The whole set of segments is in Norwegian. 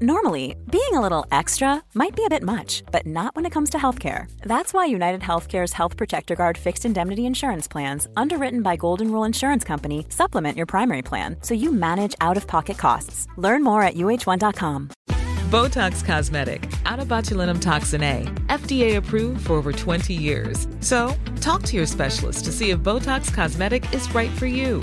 Normally, being a little extra might be a bit much, but not when it comes to healthcare. That's why United Healthcare's Health Protector Guard fixed indemnity insurance plans, underwritten by Golden Rule Insurance Company, supplement your primary plan so you manage out of pocket costs. Learn more at uh1.com. Botox Cosmetic, out of botulinum toxin A, FDA approved for over 20 years. So, talk to your specialist to see if Botox Cosmetic is right for you.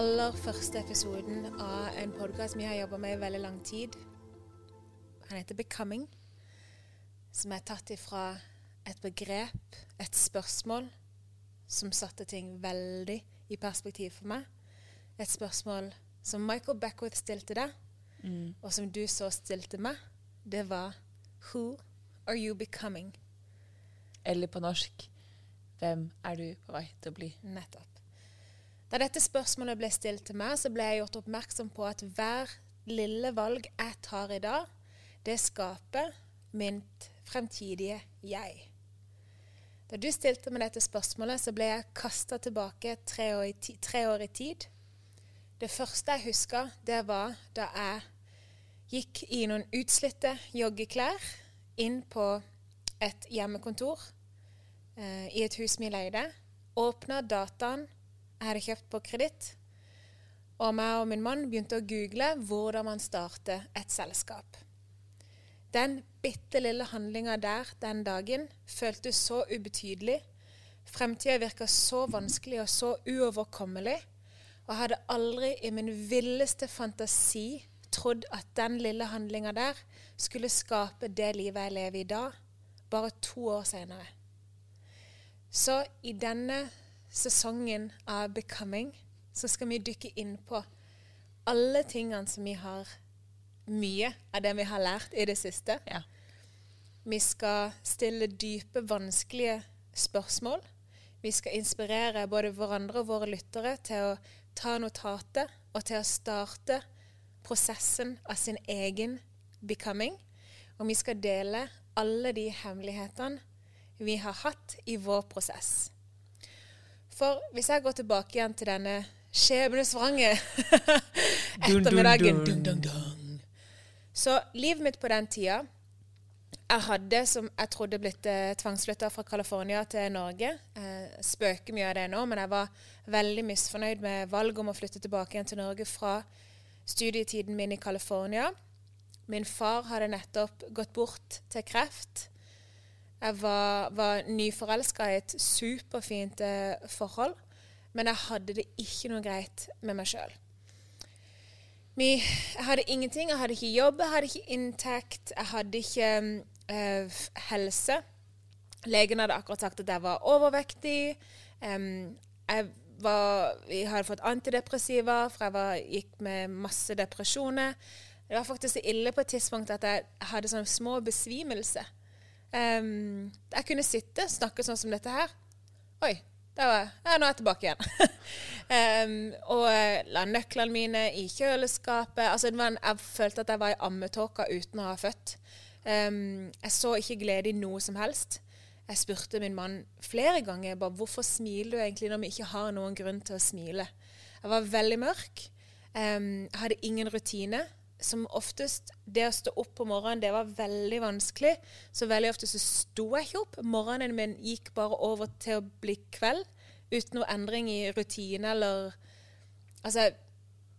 Aller første episoden av en podkast vi har jobba med i veldig lang tid. Han heter 'Becoming', som er tatt ifra et begrep, et spørsmål, som satte ting veldig i perspektiv for meg. Et spørsmål som Michael Beckwith stilte deg, og som du så stilte meg. Det var 'Who are you becoming?' Eller på norsk Hvem er du på vei til å bli? Nettopp. Da dette spørsmålet ble stilt til meg, så ble jeg gjort oppmerksom på at hver lille valg jeg tar i dag, det skaper mitt fremtidige jeg. Da du stilte meg dette spørsmålet, så ble jeg kasta tilbake tre år, i tre år i tid. Det første jeg huska, det var da jeg gikk i noen utslitte joggeklær inn på et hjemmekontor eh, i et hus vi leide. Åpna dataen jeg hadde kjøpt på kreditt. Og meg og min mann begynte å google hvordan man starter et selskap. Den bitte lille handlinga der den dagen føltes så ubetydelig. Fremtida virka så vanskelig og så uoverkommelig. Og jeg hadde aldri i min villeste fantasi trodd at den lille handlinga der skulle skape det livet jeg lever i dag, bare to år seinere. Så i denne sesongen av Becoming så skal vi dykke inn på alle tingene som vi har Mye av det vi har lært i det siste. Ja. Vi skal stille dype, vanskelige spørsmål. Vi skal inspirere både hverandre og våre lyttere til å ta notatet og til å starte prosessen av sin egen becoming. Og vi skal dele alle de hemmelighetene vi har hatt i vår prosess. For hvis jeg går tilbake igjen til denne skjebnesvrange ettermiddagen dun, dun, dun. Så livet mitt på den tida Jeg hadde, som jeg trodde, blitt eh, tvangsflytta fra California til Norge. Eh, spøker mye av det nå, men jeg var veldig misfornøyd med valget om å flytte tilbake igjen til Norge fra studietiden min i California. Min far hadde nettopp gått bort til kreft. Jeg var, var nyforelska i et superfint eh, forhold, men jeg hadde det ikke noe greit med meg sjøl. Jeg hadde ingenting. Jeg hadde ikke jobb, jeg hadde ikke inntekt, jeg hadde ikke eh, helse. Legen hadde akkurat sagt at jeg var overvektig. Um, jeg, var, jeg hadde fått antidepressiva, for jeg var, gikk med masse depresjoner. Det var faktisk så ille på et tidspunkt at jeg hadde sånne små besvimelser. Em, jeg kunne sitte snakke sånn som dette her. Oi, der var jeg. Ja, nå er jeg tilbake igjen. um, og eh, la nøklene mine i kjøleskapet. Altså, en, jeg følte at jeg var i ammetåka uten å ha født. Um, jeg så ikke glede i noe som helst. Jeg spurte min mann flere ganger bare, hvorfor smiler du egentlig når vi ikke har noen grunn til å smile. Jeg var veldig mørk. Jeg hadde ingen rutine. Som oftest, det å stå opp på morgenen, det var veldig vanskelig. Så veldig ofte så sto jeg ikke opp. Morgenen min gikk bare over til å bli kveld. Uten noe endring i rutine eller Altså,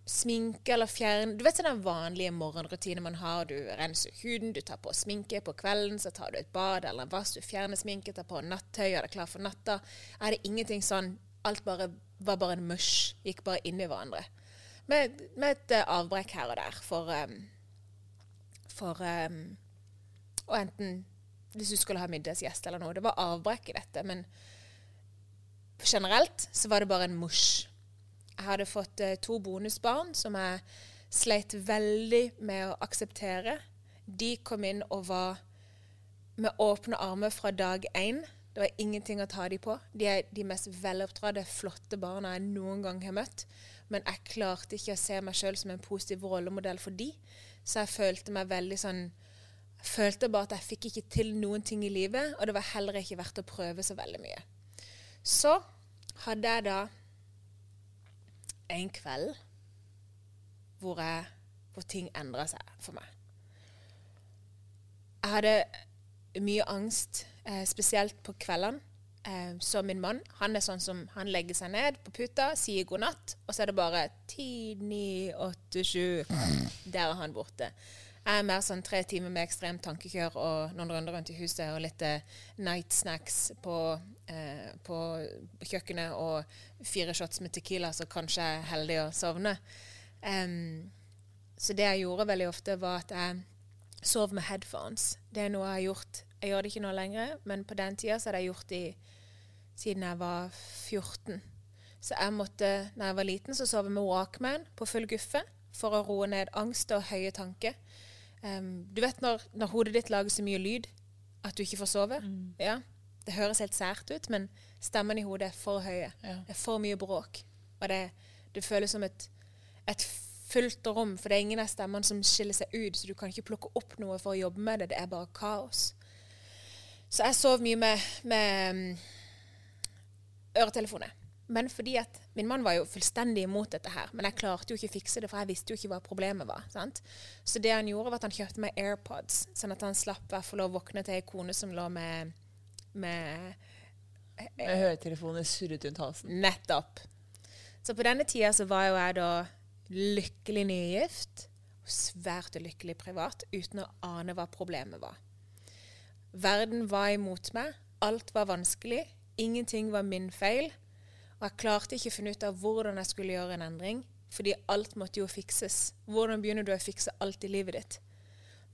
sminke eller fjerne Du vet sånn den vanlige morgenrutinen man har. Du renser huden, du tar på sminke. På kvelden så tar du et bad eller en vask, du fjerner sminke, tar på nattøy, er det klar for natta. Er det ingenting sånn Alt bare, var bare en mush. Gikk bare inn i hverandre. Med, med et eh, avbrekk her og der for um, For um, Og enten hvis du skulle ha middagsgjest eller noe. Det var avbrekk i dette, men generelt så var det bare en mush. Jeg hadde fått uh, to bonusbarn som jeg sleit veldig med å akseptere. De kom inn og var med åpne armer fra dag én. Det var ingenting å ta dem på. De er de mest veloppdratte, flotte barna jeg noen gang har møtt. Men jeg klarte ikke å se meg sjøl som en positiv rollemodell for de. Så jeg følte meg veldig sånn Jeg følte bare at jeg fikk ikke til noen ting i livet, og det var heller ikke verdt å prøve så veldig mye. Så hadde jeg da en kveld hvor, jeg, hvor ting endra seg for meg. Jeg hadde mye angst, eh, spesielt på kveldene. Eh, så min mann han er sånn som han legger seg ned på puta, sier god natt, og så er det bare 10, 9, 8, 7 Der er han borte. Jeg er mer sånn tre timer med ekstremt tankekjør og noen runder rundt i huset og litt eh, night snacks på, eh, på kjøkkenet og fire shots med Tequila, så kanskje jeg er heldig å sovne. Um, så det jeg gjorde veldig ofte, var at jeg sov med headphones. Det er noe jeg har gjort. Jeg gjør det ikke nå lenger, men på den tida så hadde jeg gjort det siden jeg var 14. Så jeg måtte, når jeg var liten, så sov jeg med Walkman på full guffe for å roe ned angst og høye tanker. Um, du vet når, når, hodet ditt lager så mye lyd at du ikke får sove? Mm. Ja, Det høres helt sært ut, men stemmene i hodet er for høye. Ja. Det er for mye bråk. Og det, det føles som et, et fullt rom, for det er ingen av stemmene som skiller seg ut, så du kan ikke plukke opp noe for å jobbe med det. Det er bare kaos. Så jeg sov mye med, med um, øretelefoner. Men fordi at min mann var jo fullstendig imot dette her. Men jeg klarte jo ikke å fikse det, for jeg visste jo ikke hva problemet var. Sant? Så det han gjorde, var at han kjøpte meg AirPods, sånn at han slapp hvert fall å våkne til ei kone som lå med Med, med høretelefoner surret rundt halsen. Nettopp. Så på denne tida så var jo jeg da lykkelig nygift svært ulykkelig privat, uten å ane hva problemet var. Verden var imot meg. Alt var vanskelig. Ingenting var min feil. Og jeg klarte ikke å finne ut av hvordan jeg skulle gjøre en endring, fordi alt måtte jo fikses. Hvordan begynner du å fikse alt i livet ditt?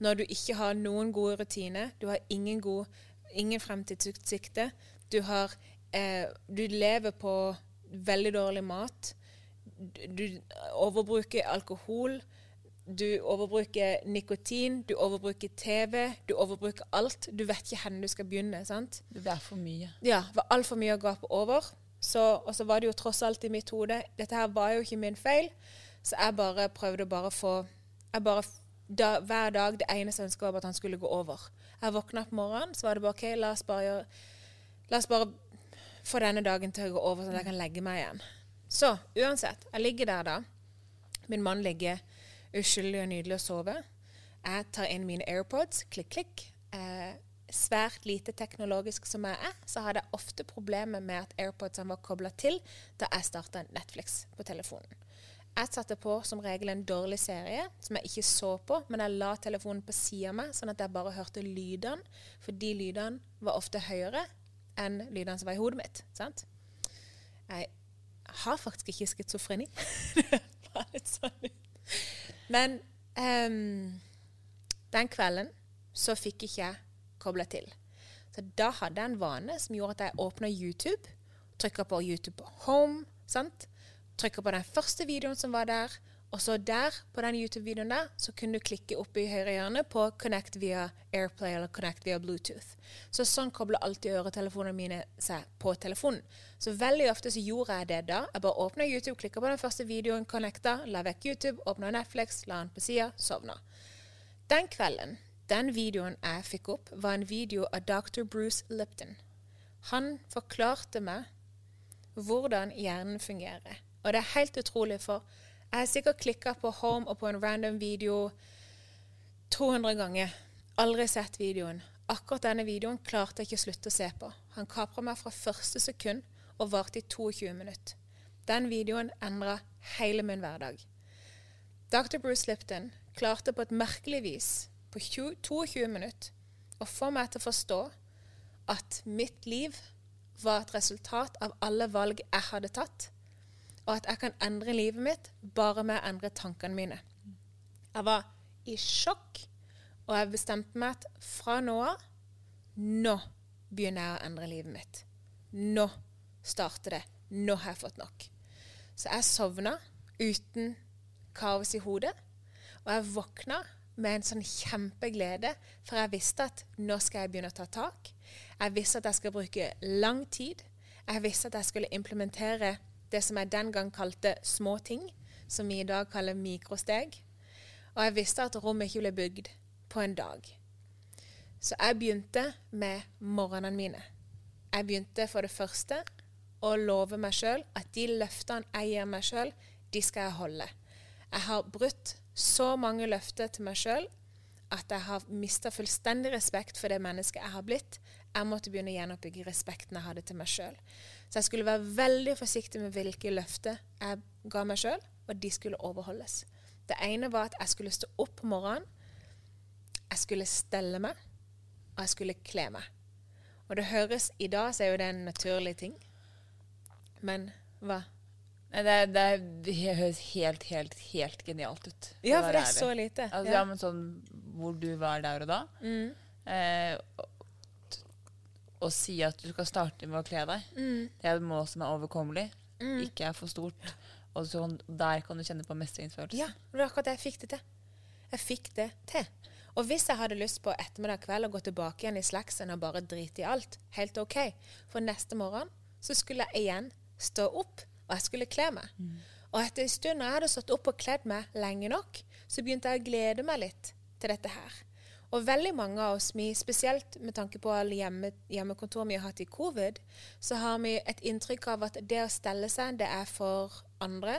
Når du ikke har noen gode rutiner, du har ingen, god, ingen fremtidsutsikter, du, eh, du lever på veldig dårlig mat, du overbruker alkohol, du overbruker nikotin, du overbruker TV, du overbruker alt. Du vet ikke hvor du skal begynne. sant? Det var for mye. Ja, det var altfor mye å gape over. Så, og så var det jo tross alt i mitt hode Dette her var jo ikke min feil, så jeg bare prøvde å bare få jeg bare, da, Hver dag det eneste jeg ønsket var at han skulle gå over. Jeg våkna på morgenen, så var det bare OK, la oss bare, gjøre, la oss bare få denne dagen til å gå over, sånn at jeg kan legge meg igjen. Så uansett, jeg ligger der da. Min mann ligger uskyldig og nydelig å sove. Jeg tar inn mine AirPods, klikk, klikk. Eh, svært lite teknologisk som jeg er, så hadde jeg ofte problemer med at AirPodsene var kobla til da jeg starta Netflix på telefonen. Jeg satte på som regel en dårlig serie som jeg ikke så på, men jeg la telefonen på sida av meg, sånn at jeg bare hørte lydene, for de lydene var ofte høyere enn lydene som var i hodet mitt. sant? Jeg har faktisk ikke schizofreni. sånn Men um, den kvelden så fikk ikke jeg kobla til. Så da hadde jeg en vane som gjorde at jeg åpna YouTube, trykka på YouTube Home, sant? trykka på den første videoen som var der, og så der, på den YouTube-videoen der, så kunne du klikke opp i høyre hjørne på Connect via Airplay eller Connect via Bluetooth. Så sånn kobler alltid øretelefonene mine seg på telefonen. Så veldig ofte så gjorde jeg det da. Jeg bare åpna YouTube, klikka på den første videoen, connecta, la vekk YouTube, åpna Netflix, la den på sida, sovna. Den kvelden den videoen jeg fikk opp, var en video av dr. Bruce Lipton. Han forklarte meg hvordan hjernen fungerer. Og det er helt utrolig, for jeg har sikkert klikka på home og på en random video 200 ganger. Aldri sett videoen. Akkurat denne videoen klarte jeg ikke å slutte å se på. Han kapra meg fra første sekund og varte i 22 minutter. Den videoen endra hele min hverdag. Dr. Bruce Lipton klarte på et merkelig vis på 20, 22 minutter å få meg til å forstå at mitt liv var et resultat av alle valg jeg hadde tatt, og at jeg kan endre livet mitt bare med å endre tankene mine. Jeg var i sjokk, og jeg bestemte meg at fra nå av nå begynner jeg å endre livet mitt. Nå starter det. Nå har jeg fått nok. Så jeg sovna uten kaos i hodet, og jeg våkna med en sånn kjempeglede, for jeg visste at nå skal jeg begynne å ta tak. Jeg visste at jeg skal bruke lang tid. Jeg visste at jeg skulle implementere det som jeg den gang kalte små ting, som vi i dag kaller mikrosteg. Og jeg visste at rommet ikke ble bygd på en dag. Så jeg begynte med morgenene mine. Jeg begynte for det første å love meg sjøl at de løftene jeg gir meg sjøl, de skal jeg holde. Jeg har brutt så mange løfter til meg sjøl at jeg har mista fullstendig respekt for det mennesket jeg har blitt. Jeg måtte begynne å gjenoppbygge respekten jeg hadde til meg sjøl. Så jeg skulle være veldig forsiktig med hvilke løfter jeg ga meg sjøl, og de skulle overholdes. Det ene var at jeg skulle stå opp om morgenen, jeg skulle stelle meg, og jeg skulle kle meg. Og det høres I dag så er jo det en naturlig ting. Men hva? Det, det, det høres helt, helt, helt genialt ut. Ja, for det er ærlig. så lite. Altså, ja. men sånn hvor du var der og da. Mm. Eh, og si at du skal starte med å kle deg. Mm. Det er et mål som er overkommelig, ikke er for stort. Og så, der kan du kjenne på mestringsfølelsen. Ja, det var akkurat det jeg fikk det til. Jeg fikk det til. Og hvis jeg hadde lyst på ettermiddag kveld å gå tilbake igjen i slacksen og bare drite i alt, helt OK. For neste morgen så skulle jeg igjen stå opp, og jeg skulle kle meg. Og etter en stund når jeg hadde stått opp og kledd meg lenge nok, så begynte jeg å glede meg litt til dette her. Og veldig mange av oss, spesielt med tanke på alle hjemme, hjemmekontor vi har hatt i covid, så har vi et inntrykk av at det å stelle seg, det er for andre.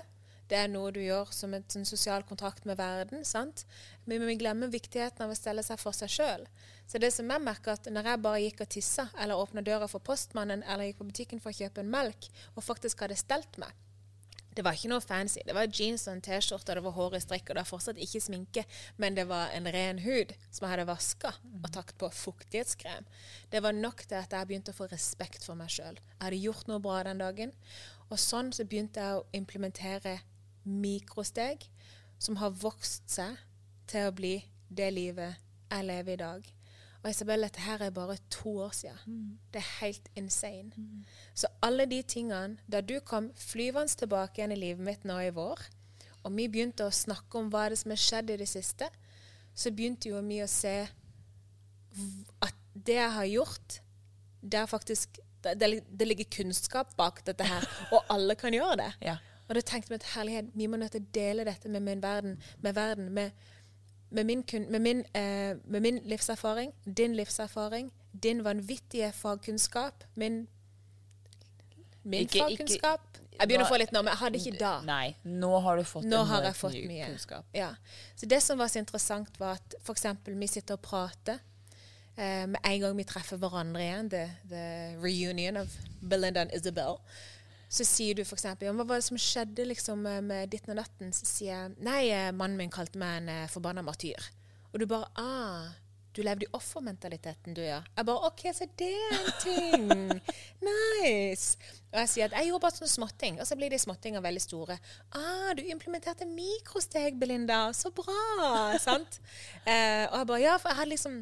Det er noe du gjør som en sosial kontrakt med verden. sant? Men vi glemmer viktigheten av å stelle seg for seg sjøl. Så det som jeg merker at når jeg bare gikk og tissa, eller åpna døra for postmannen, eller gikk på butikken for å kjøpe en melk, og faktisk hadde stelt meg, det var ikke noe fancy. Det var jeans og en T-skjorte, det var hår i strikk, og det var fortsatt ikke sminke, men det var en ren hud som jeg hadde vaska og takt på fuktighetskrem. Det var nok til at jeg begynte å få respekt for meg sjøl. Jeg hadde gjort noe bra den dagen. Og sånn så begynte jeg å implementere mikrosteg som har vokst seg til å bli det livet jeg lever i dag. Og Isabel, dette her er bare to år siden. Det er helt insane. Så alle de tingene Da du kom flyvende tilbake igjen i livet mitt nå i vår, og vi begynte å snakke om hva det som har skjedd i det siste, så begynte jo vi å se at det jeg har gjort, det er faktisk det, det ligger kunnskap bak dette her, og alle kan gjøre det. Ja. Og da tenkte vi at herlighet, vi må nødt til å dele dette med min verden, med verden, med, med, min, kun, med, min, eh, med min livserfaring, din livserfaring, din vanvittige fagkunnskap, min, min Ikke- ikke- fagkunnskap. Jeg begynner Nå- å få litt nå, men jeg hadde ikke da. Nei, nå har du fått Nå en har jeg fått ny mye. kunnskap. Ja. Så det som var så interessant, var at f.eks. vi sitter og prater. Eh, med en gang vi treffer hverandre igjen, the, the reunion of Belinda and Isabel, så sier du f.eks.: Ja, hva var det som skjedde liksom, eh, med ditten og datten? Så sier jeg nei, eh, mannen min kalte meg en eh, forbanna martyr. Og du bare ah, du levde i offermentaliteten, du, ja. Jeg bare OK, så det er en ting. nice. Og jeg sier at jeg gjorde bare sånne småting, og så blir de småtingene veldig store. Ah, du implementerte mikrosteg, Belinda. Så bra. sant? Eh, og jeg bare Ja, for jeg hadde liksom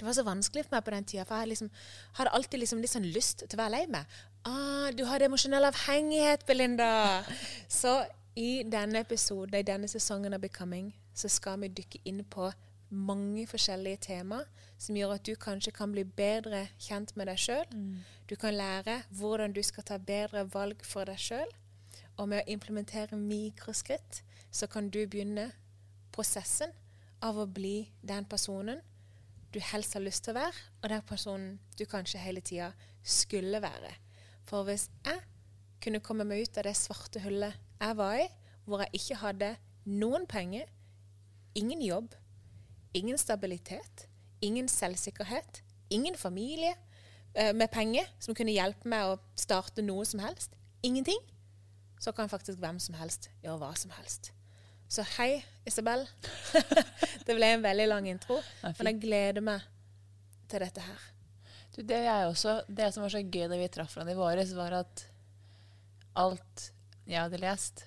det var så vanskelig for meg på den tida, for jeg liksom, hadde alltid liksom litt sånn lyst til å være lei meg. Ah, du har emosjonell avhengighet, Belinda! Så i denne episoden, i denne sesongen av Becoming, så skal vi dykke inn på mange forskjellige tema som gjør at du kanskje kan bli bedre kjent med deg sjøl. Du kan lære hvordan du skal ta bedre valg for deg sjøl. Og med å implementere mikroskritt, så kan du begynne prosessen av å bli den personen du helst har lyst til å være, og den personen du kanskje hele tida skulle være. For hvis jeg kunne komme meg ut av det svarte hullet jeg var i, hvor jeg ikke hadde noen penger, ingen jobb, ingen stabilitet, ingen selvsikkerhet, ingen familie eh, med penger som kunne hjelpe meg å starte noe som helst, ingenting, så kan faktisk hvem som helst gjøre hva som helst. Så hei, Isabel. det ble en veldig lang intro, Ja, men jeg gleder meg til dette her. Du, det, også, det som var så gøy da vi traff hverandre i våres, var at alt jeg hadde lest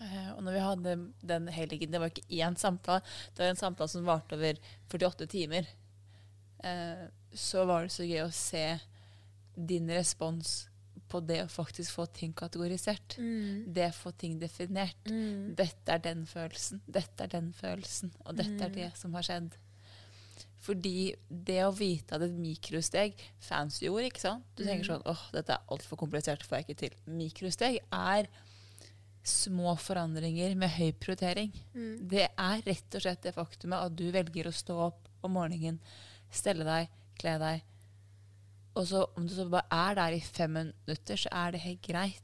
eh, Og når vi hadde den helgen Det var ikke én samtale, det var en samtale som varte over 48 timer. Eh, så var det så gøy å se din respons på det å faktisk få ting kategorisert. Det å få ting definert. Dette er den følelsen, dette er den følelsen, og dette er det som har skjedd. Fordi det å vite at et mikrosteg Fancy ord, ikke sant? Du tenker sånn åh, dette er altfor komplisert, får jeg ikke til. Mikrosteg er små forandringer med høy prioritering. Det er rett og slett det faktumet at du velger å stå opp om morgenen, stelle deg, kle deg, og så om du så bare er der i fem minutter, så er det helt greit.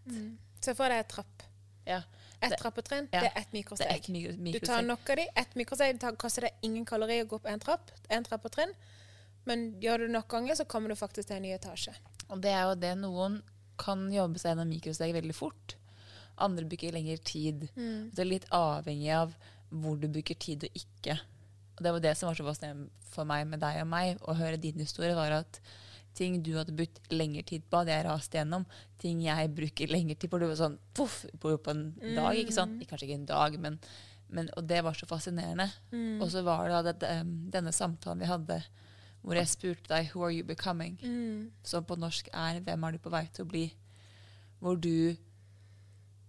Se for deg et trapp. Ja. Ett Det- trappetrinn, ja, det er ett Det mikrosteg. et mikro, Du tar nok av de, ett mikrosteg, det koster deg ingen kalorier å gå opp en trapp, en trappetrinn. Men gjør du nok ganger, så kommer du faktisk til en ny etasje. Og det er jo det noen kan jobbe seg gjennom mikrosteg veldig fort. Andre bruker lengre tid. Det er litt avhengig av hvor du bruker tid og ikke. Og det var det som var så fascinerende for meg med deg og meg, å høre din historie, var at ting du hadde brukt lengre tid på, hadde jeg rast gjennom. Ting jeg bruker lengre tid på, det var sånn poff, på, på en dag, ikke sant? Kanskje ikke en dag, men, men Og det var så fascinerende. Og så var det det, denne samtalen vi hadde, hvor jeg spurte deg 'Who are you becoming?' som på norsk er 'Hvem er du på vei til å bli?' Hvor du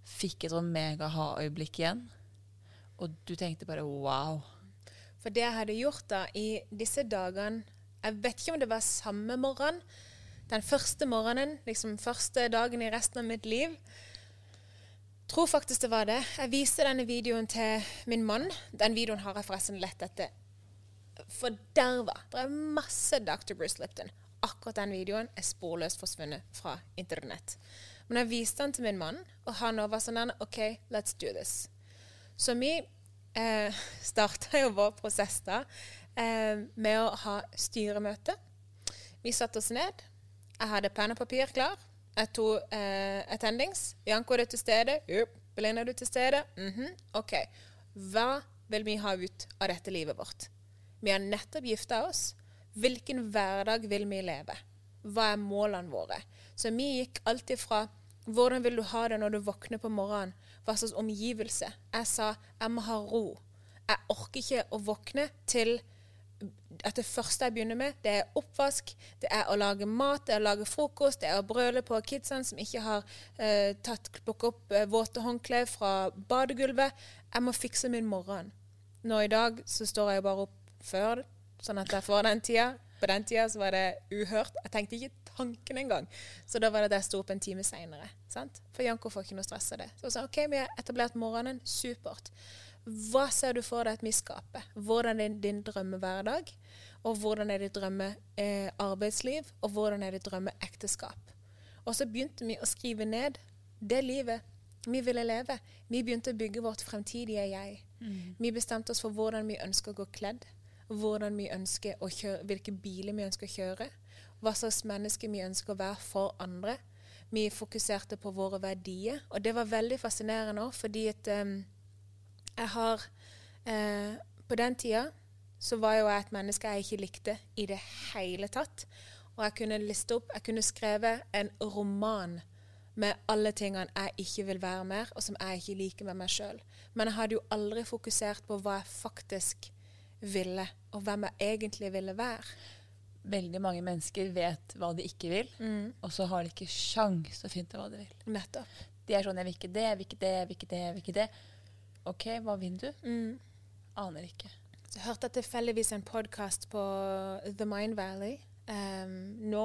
fikk et sånn mega-ha-øyeblikk igjen. Og du tenkte bare 'wow'. For det jeg hadde gjort da i disse dagene Jeg vet ikke om det var samme morgen. Den første morgenen, liksom første dagen i resten av mitt liv. Tror faktisk det var det. Jeg viste denne videoen til min mann. Den videoen har jeg forresten lett etter. Forderva. Det er masse Dr. Bruce Lipton. Akkurat den videoen er sporløst forsvunnet fra internett. Men jeg viste den til min mann, og han var sånn OK, let's do this. Så vi eh, starta jo vår prosess da eh, med å ha styremøte. Vi satte oss ned. Jeg hadde penn og papir klar. Jeg tok eh, attendings. Janko, er du til stede? Jupp. Belinda, er du til stede? Mhm. OK. Hva vil vi ha ut av dette livet vårt? Vi har nettopp gifta oss. Hvilken hverdag vil vi leve? Hva er målene våre? Så vi gikk alltid fra hvordan vil du ha det når du våkner på morgenen? Hva slags omgivelse? Jeg sa jeg må ha ro. Jeg orker ikke å våkne til at det første jeg begynner med, det er oppvask, det er å lage mat, det er å lage frokost, det er å brøle på kidsene som ikke har eh, tatt plukket opp eh, våte håndklær fra badegulvet. Jeg må fikse min morgen. Nå i dag så står jeg bare opp før, sånn at jeg får den tida. På den tida så var det uhørt. Jeg tenkte ikke tanken engang. Så da var det at jeg sto opp en time seinere. For Janko får ikke noe stress av det. Så jeg sa OK, vi har etablert morgenen. Supert. Hva ser du for deg at vi skaper? Hvordan er din drømmehverdag? Og hvordan er ditt drømme eh? Og hvordan er ditt drømmeekteskap? Og så begynte vi å skrive ned det livet vi ville leve. Vi begynte å bygge vårt fremtidige jeg. Vi bestemte oss for hvordan vi ønsker å gå kledd. Hvordan vi ønsker å kjøre, hvilke biler vi ønsker å kjøre. Hva slags mennesker vi ønsker å være for andre. Vi fokuserte på våre verdier. Og det var veldig fascinerende òg, fordi at um, jeg har eh, På den tida så var jo jeg et menneske jeg ikke likte i det hele tatt. Og jeg kunne liste opp Jeg kunne skrevet en roman med alle tingene jeg ikke vil være mer, og som jeg ikke liker med meg sjøl. Men jeg hadde jo aldri fokusert på hva jeg faktisk ville, og hvem jeg egentlig ville være. Veldig mange mennesker vet hva de ikke vil, og så har de ikke sjans å finne ut hva de vil. Nettopp. De er sånn 'Jeg vil ikke det, jeg vil ikke det, jeg vil ikke det'. jeg vil ikke det. OK, hva vil du? Aner ikke. Så hørte jeg tilfeldigvis en podkast på The Mind Valley. Um, nå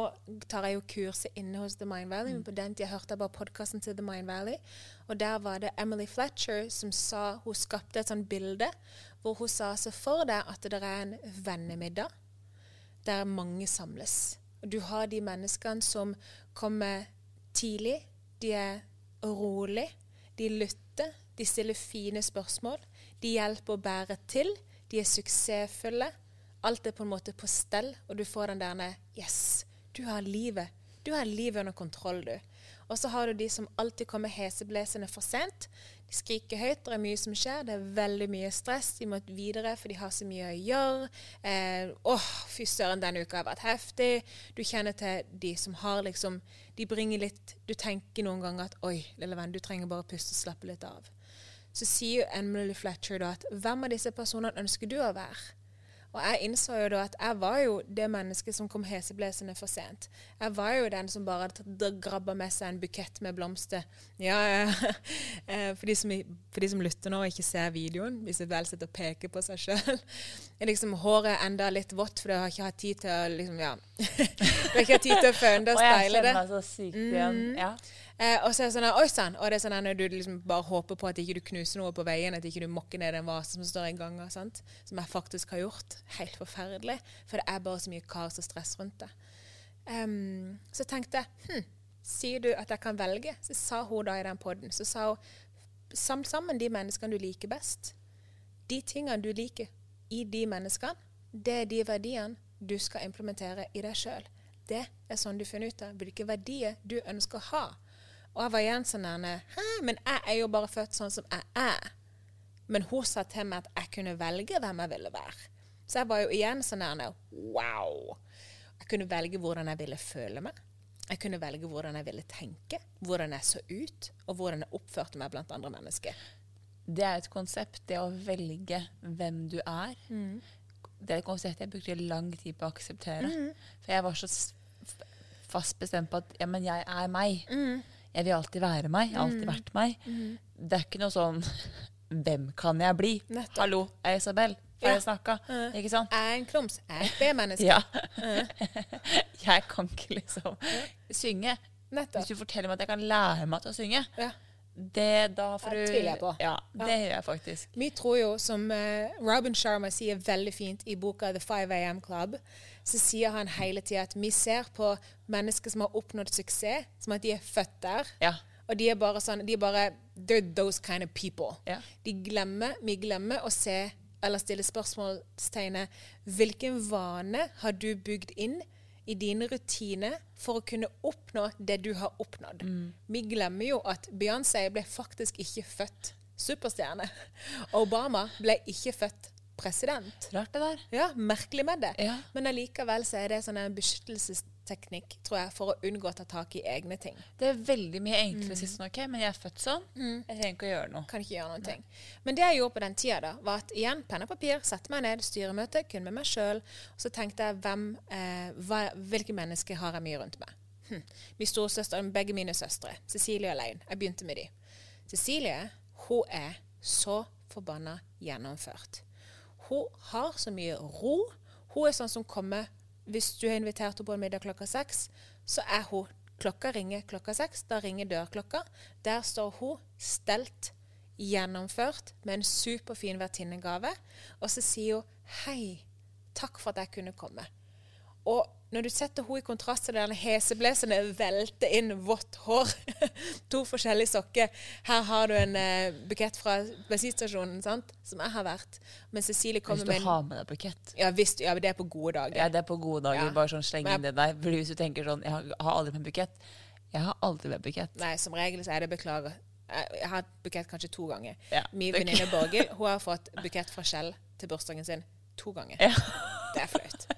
tar jeg jo kurset inne hos The Mind Valley, men på den tida hørte jeg bare podkasten til The Mind Valley. Og der var det Emily Fletcher som sa Hun skapte et sånt bilde hvor hun sa Se for deg at det er en vennemiddag der mange samles. Og Du har de menneskene som kommer tidlig. De er rolig. De lytter. De stiller fine spørsmål. De hjelper å bære til. De er suksessfulle. Alt er på en måte på stell, og du får den der Yes, du har livet. Du har livet under kontroll, du. Og så har du de som alltid kommer heseblesende for sent. De skriker høyt, det er mye som skjer, det er veldig mye stress. De må videre, for de har så mye å gjøre. Eh, åh, fy søren, denne uka har vært heftig. Du kjenner til de som har liksom De bringer litt Du tenker noen ganger at oi, lille venn, du trenger bare å puste og slappe litt av. Så sier jo Emily Fletcher da at hvem av disse personene ønsker du å være? Og jeg innså jo da at jeg var jo det mennesket som kom heseblesende for sent. Jeg var jo den som bare hadde grabba med seg en bukett med blomster. Ja, ja. Eh, for, de som, for de som lytter nå og ikke ser videoen, hvis de vel sitter og peker på seg sjøl. Liksom, håret er enda litt vått, for jeg har ikke hatt tid til å liksom, ja. Jeg har ikke hatt tid til å føne det og steile det. Jeg kjenner meg så sykt igjen. Mm. Ja. Eh, og så er det sånn Oi sann! Og det er sånn når du liksom bare håper på at ikke du knuser noe på veien, at ikke du mokker ned en vase som står i ganga, sant? som jeg faktisk har gjort. Helt forferdelig. For det er bare så mye kaos og stress rundt det. Um, så tenkte jeg hm, sier du at jeg kan velge? Så sa hun da i den poden, så sa hun Saml sammen de menneskene du liker best. De tingene du liker i de menneskene, det er de verdiene du skal implementere i deg sjøl. Det er sånn du finner ut av hvilke verdier du ønsker å ha. Og jeg var igjen sånn Hæ, men jeg er jo bare født sånn som jeg er. Men hun sa til meg at jeg kunne velge hvem jeg ville være. Så jeg var jo igjen sånn der Wow! Jeg kunne velge hvordan jeg ville føle meg. Jeg kunne velge hvordan jeg ville tenke, hvordan jeg så ut, og hvordan jeg oppførte meg blant andre mennesker. Det er et konsept, det å velge hvem du er. Mm. Det er et konsept jeg brukte lang tid på å akseptere. For jeg var så fast bestemt på at ja, men jeg er meg. Mm. Jeg vil alltid være meg. Jeg har alltid vært meg. Det er ikke noe sånn Hvem kan jeg bli? Nettopp. Hallo, jeg er Isabel. Har Ja. jeg snakka? Ikke sant? Jeg er en klums. Jeg er et B-menneske. Ja. jeg kan ikke liksom synge. Nettopp. Hvis du forteller meg at jeg kan lære meg til å synge, Ja. Det da får Det tviler jeg på. Ja, det gjør jeg faktisk. Vi tror jo, som eh, Robin Sharma sier veldig fint i boka The 5 AM Club, så sier han hele tida at vi ser på mennesker som har oppnådd suksess, som at de er født der. Ja. Og de er bare sånn De er bare They're those kind of people. Ja. De glemmer, vi glemmer å se eller stille spørsmålstegnet Hvilken vane har du bygd inn i dine rutiner for å kunne oppnå det du har oppnådd? Vi glemmer jo at Beyoncé ble faktisk ikke født superstjerne. Obama ble ikke født president. Rart det der. Ja, merkelig med det. Ja. Men allikevel så er det sånn en beskyttelsesteknikk, tror jeg, for å unngå å ta tak i egne ting. Det er veldig mye enklere å si sånn OK, men jeg er født sånn. Jeg trenger ikke å gjøre noe. Kan ikke gjøre noen ting. Men det jeg gjorde på den tida, da, var at igjen, penn og papir, sette meg ned, styremøte, kun med meg sjøl. Så tenkte jeg hvem, eh, hva, hvilke mennesker har jeg mye rundt meg? Hm. Min storesøster, begge mine søstre. Cecilie og Lein. Jeg begynte med de. Cecilie, hun er så forbanna gjennomført. Hun har så mye ro. Hun er sånn som kommer Hvis du har invitert henne på en middag klokka seks, så er hun Klokka ringer klokka seks. Da ringer dørklokka. Der står hun stelt, gjennomført, med en superfin vertinnegave. Og så sier hun 'Hei, takk for at jeg kunne komme'. Og når du setter henne i kontrast til den heseblesende velte inn vått hår, to forskjellige sokker Her har du en eh, bukett fra bensinstasjonen, sant, som jeg har vært. Men Cecilie Hvis kommer du med har med deg bukett. Ja visst, ja, det er på gode dager. Ja, det er på gode dager. Ja. Bare sånn sleng inn det der. Fordi hvis du tenker sånn Jeg har, har aldri med bukett. Jeg har aldri med bukett. Nei, som regel så er det beklager. Jeg har hatt bukett kanskje to ganger. Ja, Min venninne Borghild hun har fått bukett fra Kjell til bursdagen sin to ganger. Ja. Det er flaut.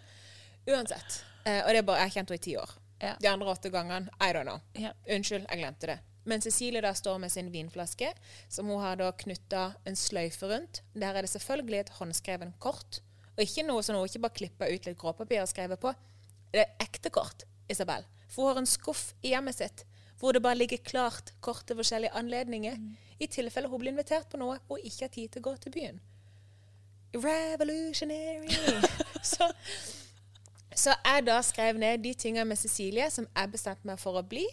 Uansett. Eh, og det er bare, jeg har kjent henne i ti år. Ja. De andre åtte gangene, I don't know. Ja. Unnskyld, jeg glemte det. Men Cecilie da står med sin vinflaske, som hun har da knytta en sløyfe rundt. Der er det selvfølgelig et håndskreven kort. Og ikke noe som hun ikke bare klippa ut litt gråpapir og skrevet på. Det er ekte kort, Isabel. For hun har en skuff i hjemmet sitt hvor det bare ligger klart kort til forskjellige anledninger. I tilfelle hun blir invitert på noe og ikke har tid til å gå til byen. Revolutionary. så, så jeg da skrev ned de tingene med Cecilie som jeg bestemte meg for å bli.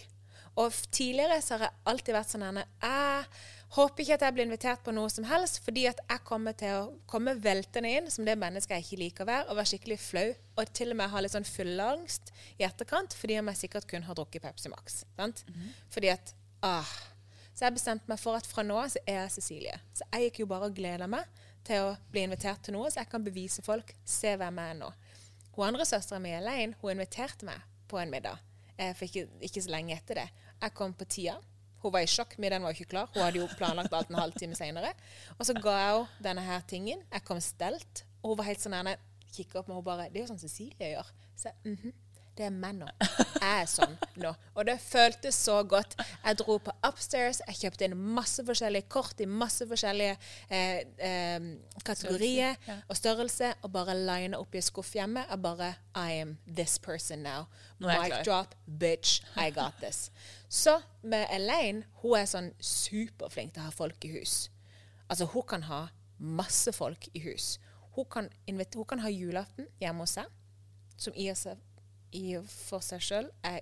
Og tidligere så har jeg alltid vært sånn her Jeg håper ikke at jeg blir invitert på noe som helst, fordi at jeg kommer til å komme veltende inn som det mennesket jeg ikke liker å være, og være skikkelig flau. Og til og med ha litt sånn fullangst i etterkant fordi om jeg sikkert kun har drukket Pepsi Max. Sant? Fordi at ah. Så jeg bestemte meg for at fra nå av så er jeg Cecilie. Så jeg gikk jo bare og gleda meg til å bli invitert til noe, så jeg kan bevise folk. Se hvem jeg er nå. Hun andre søstera mi, Elaine, hun inviterte meg på en middag. For ikke, ikke så lenge etter det. Jeg kom på tida. Hun var i sjokk, middagen var ikke klar. Hun hadde jo planlagt alt en halvtime senere. Og så ga jeg henne denne her tingen. Jeg kom stelt. Og hun var helt sånn nærme. Kikker opp med henne bare Det er jo sånn Cecilie gjør. Så jeg, mhm. Det er meg nå. Jeg er sånn nå. Og det føltes så godt. Jeg dro på upstairs, jeg kjøpte inn masse forskjellige kort i masse forskjellige eh, eh, kategorier ja. og størrelse, og bare lina opp i skuff hjemme. Jeg bare I am this person now. Mic drop, bitch, I got this. Så med Elaine, hun er sånn superflink til å ha folk i hus. Altså, hun kan ha masse folk i hus. Hun kan, hun kan ha julaften hjemme hos seg, som i, seg, i for seg sjøl er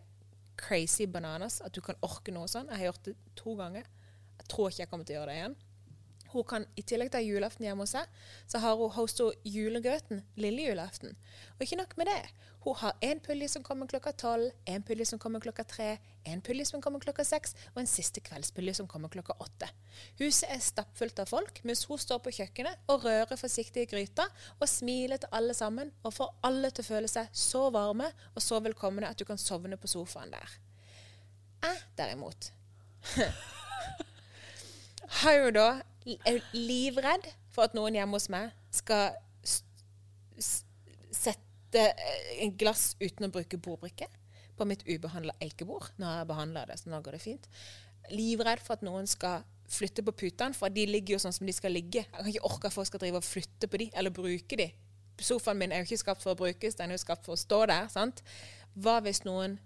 crazy bananas. At du kan orke noe sånn. Jeg har gjort det to ganger. Jeg tror ikke jeg kommer til å gjøre det igjen. Hun kan, I tillegg til julaften hjemme hos seg, så har hun hosta julegrøten lille julaften. Og ikke nok med det. Hun har en pulje som kommer klokka tolv, en pulje som kommer klokka tre, en pulje som kommer klokka seks, og en siste kveldspulje som kommer klokka åtte. Huset er stappfullt av folk, mens hun står på kjøkkenet og rører forsiktig i gryta og smiler til alle sammen og får alle til å føle seg så varme og så velkomne at du kan sovne på sofaen der. Jeg, derimot har jo da er livredd for at noen hjemme hos meg skal sette eh, en glass uten å bruke bordbrikke på mitt ubehandla eikebord. Nå har jeg behandla det, så nå går det fint. Livredd for at noen skal flytte på putene, for de ligger jo sånn som de skal ligge. Jeg kan ikke orke at folk skal drive og flytte på de, eller bruke de. Sofaen min er jo ikke skapt for å brukes, den er jo skapt for å stå der. sant? Hva hvis noen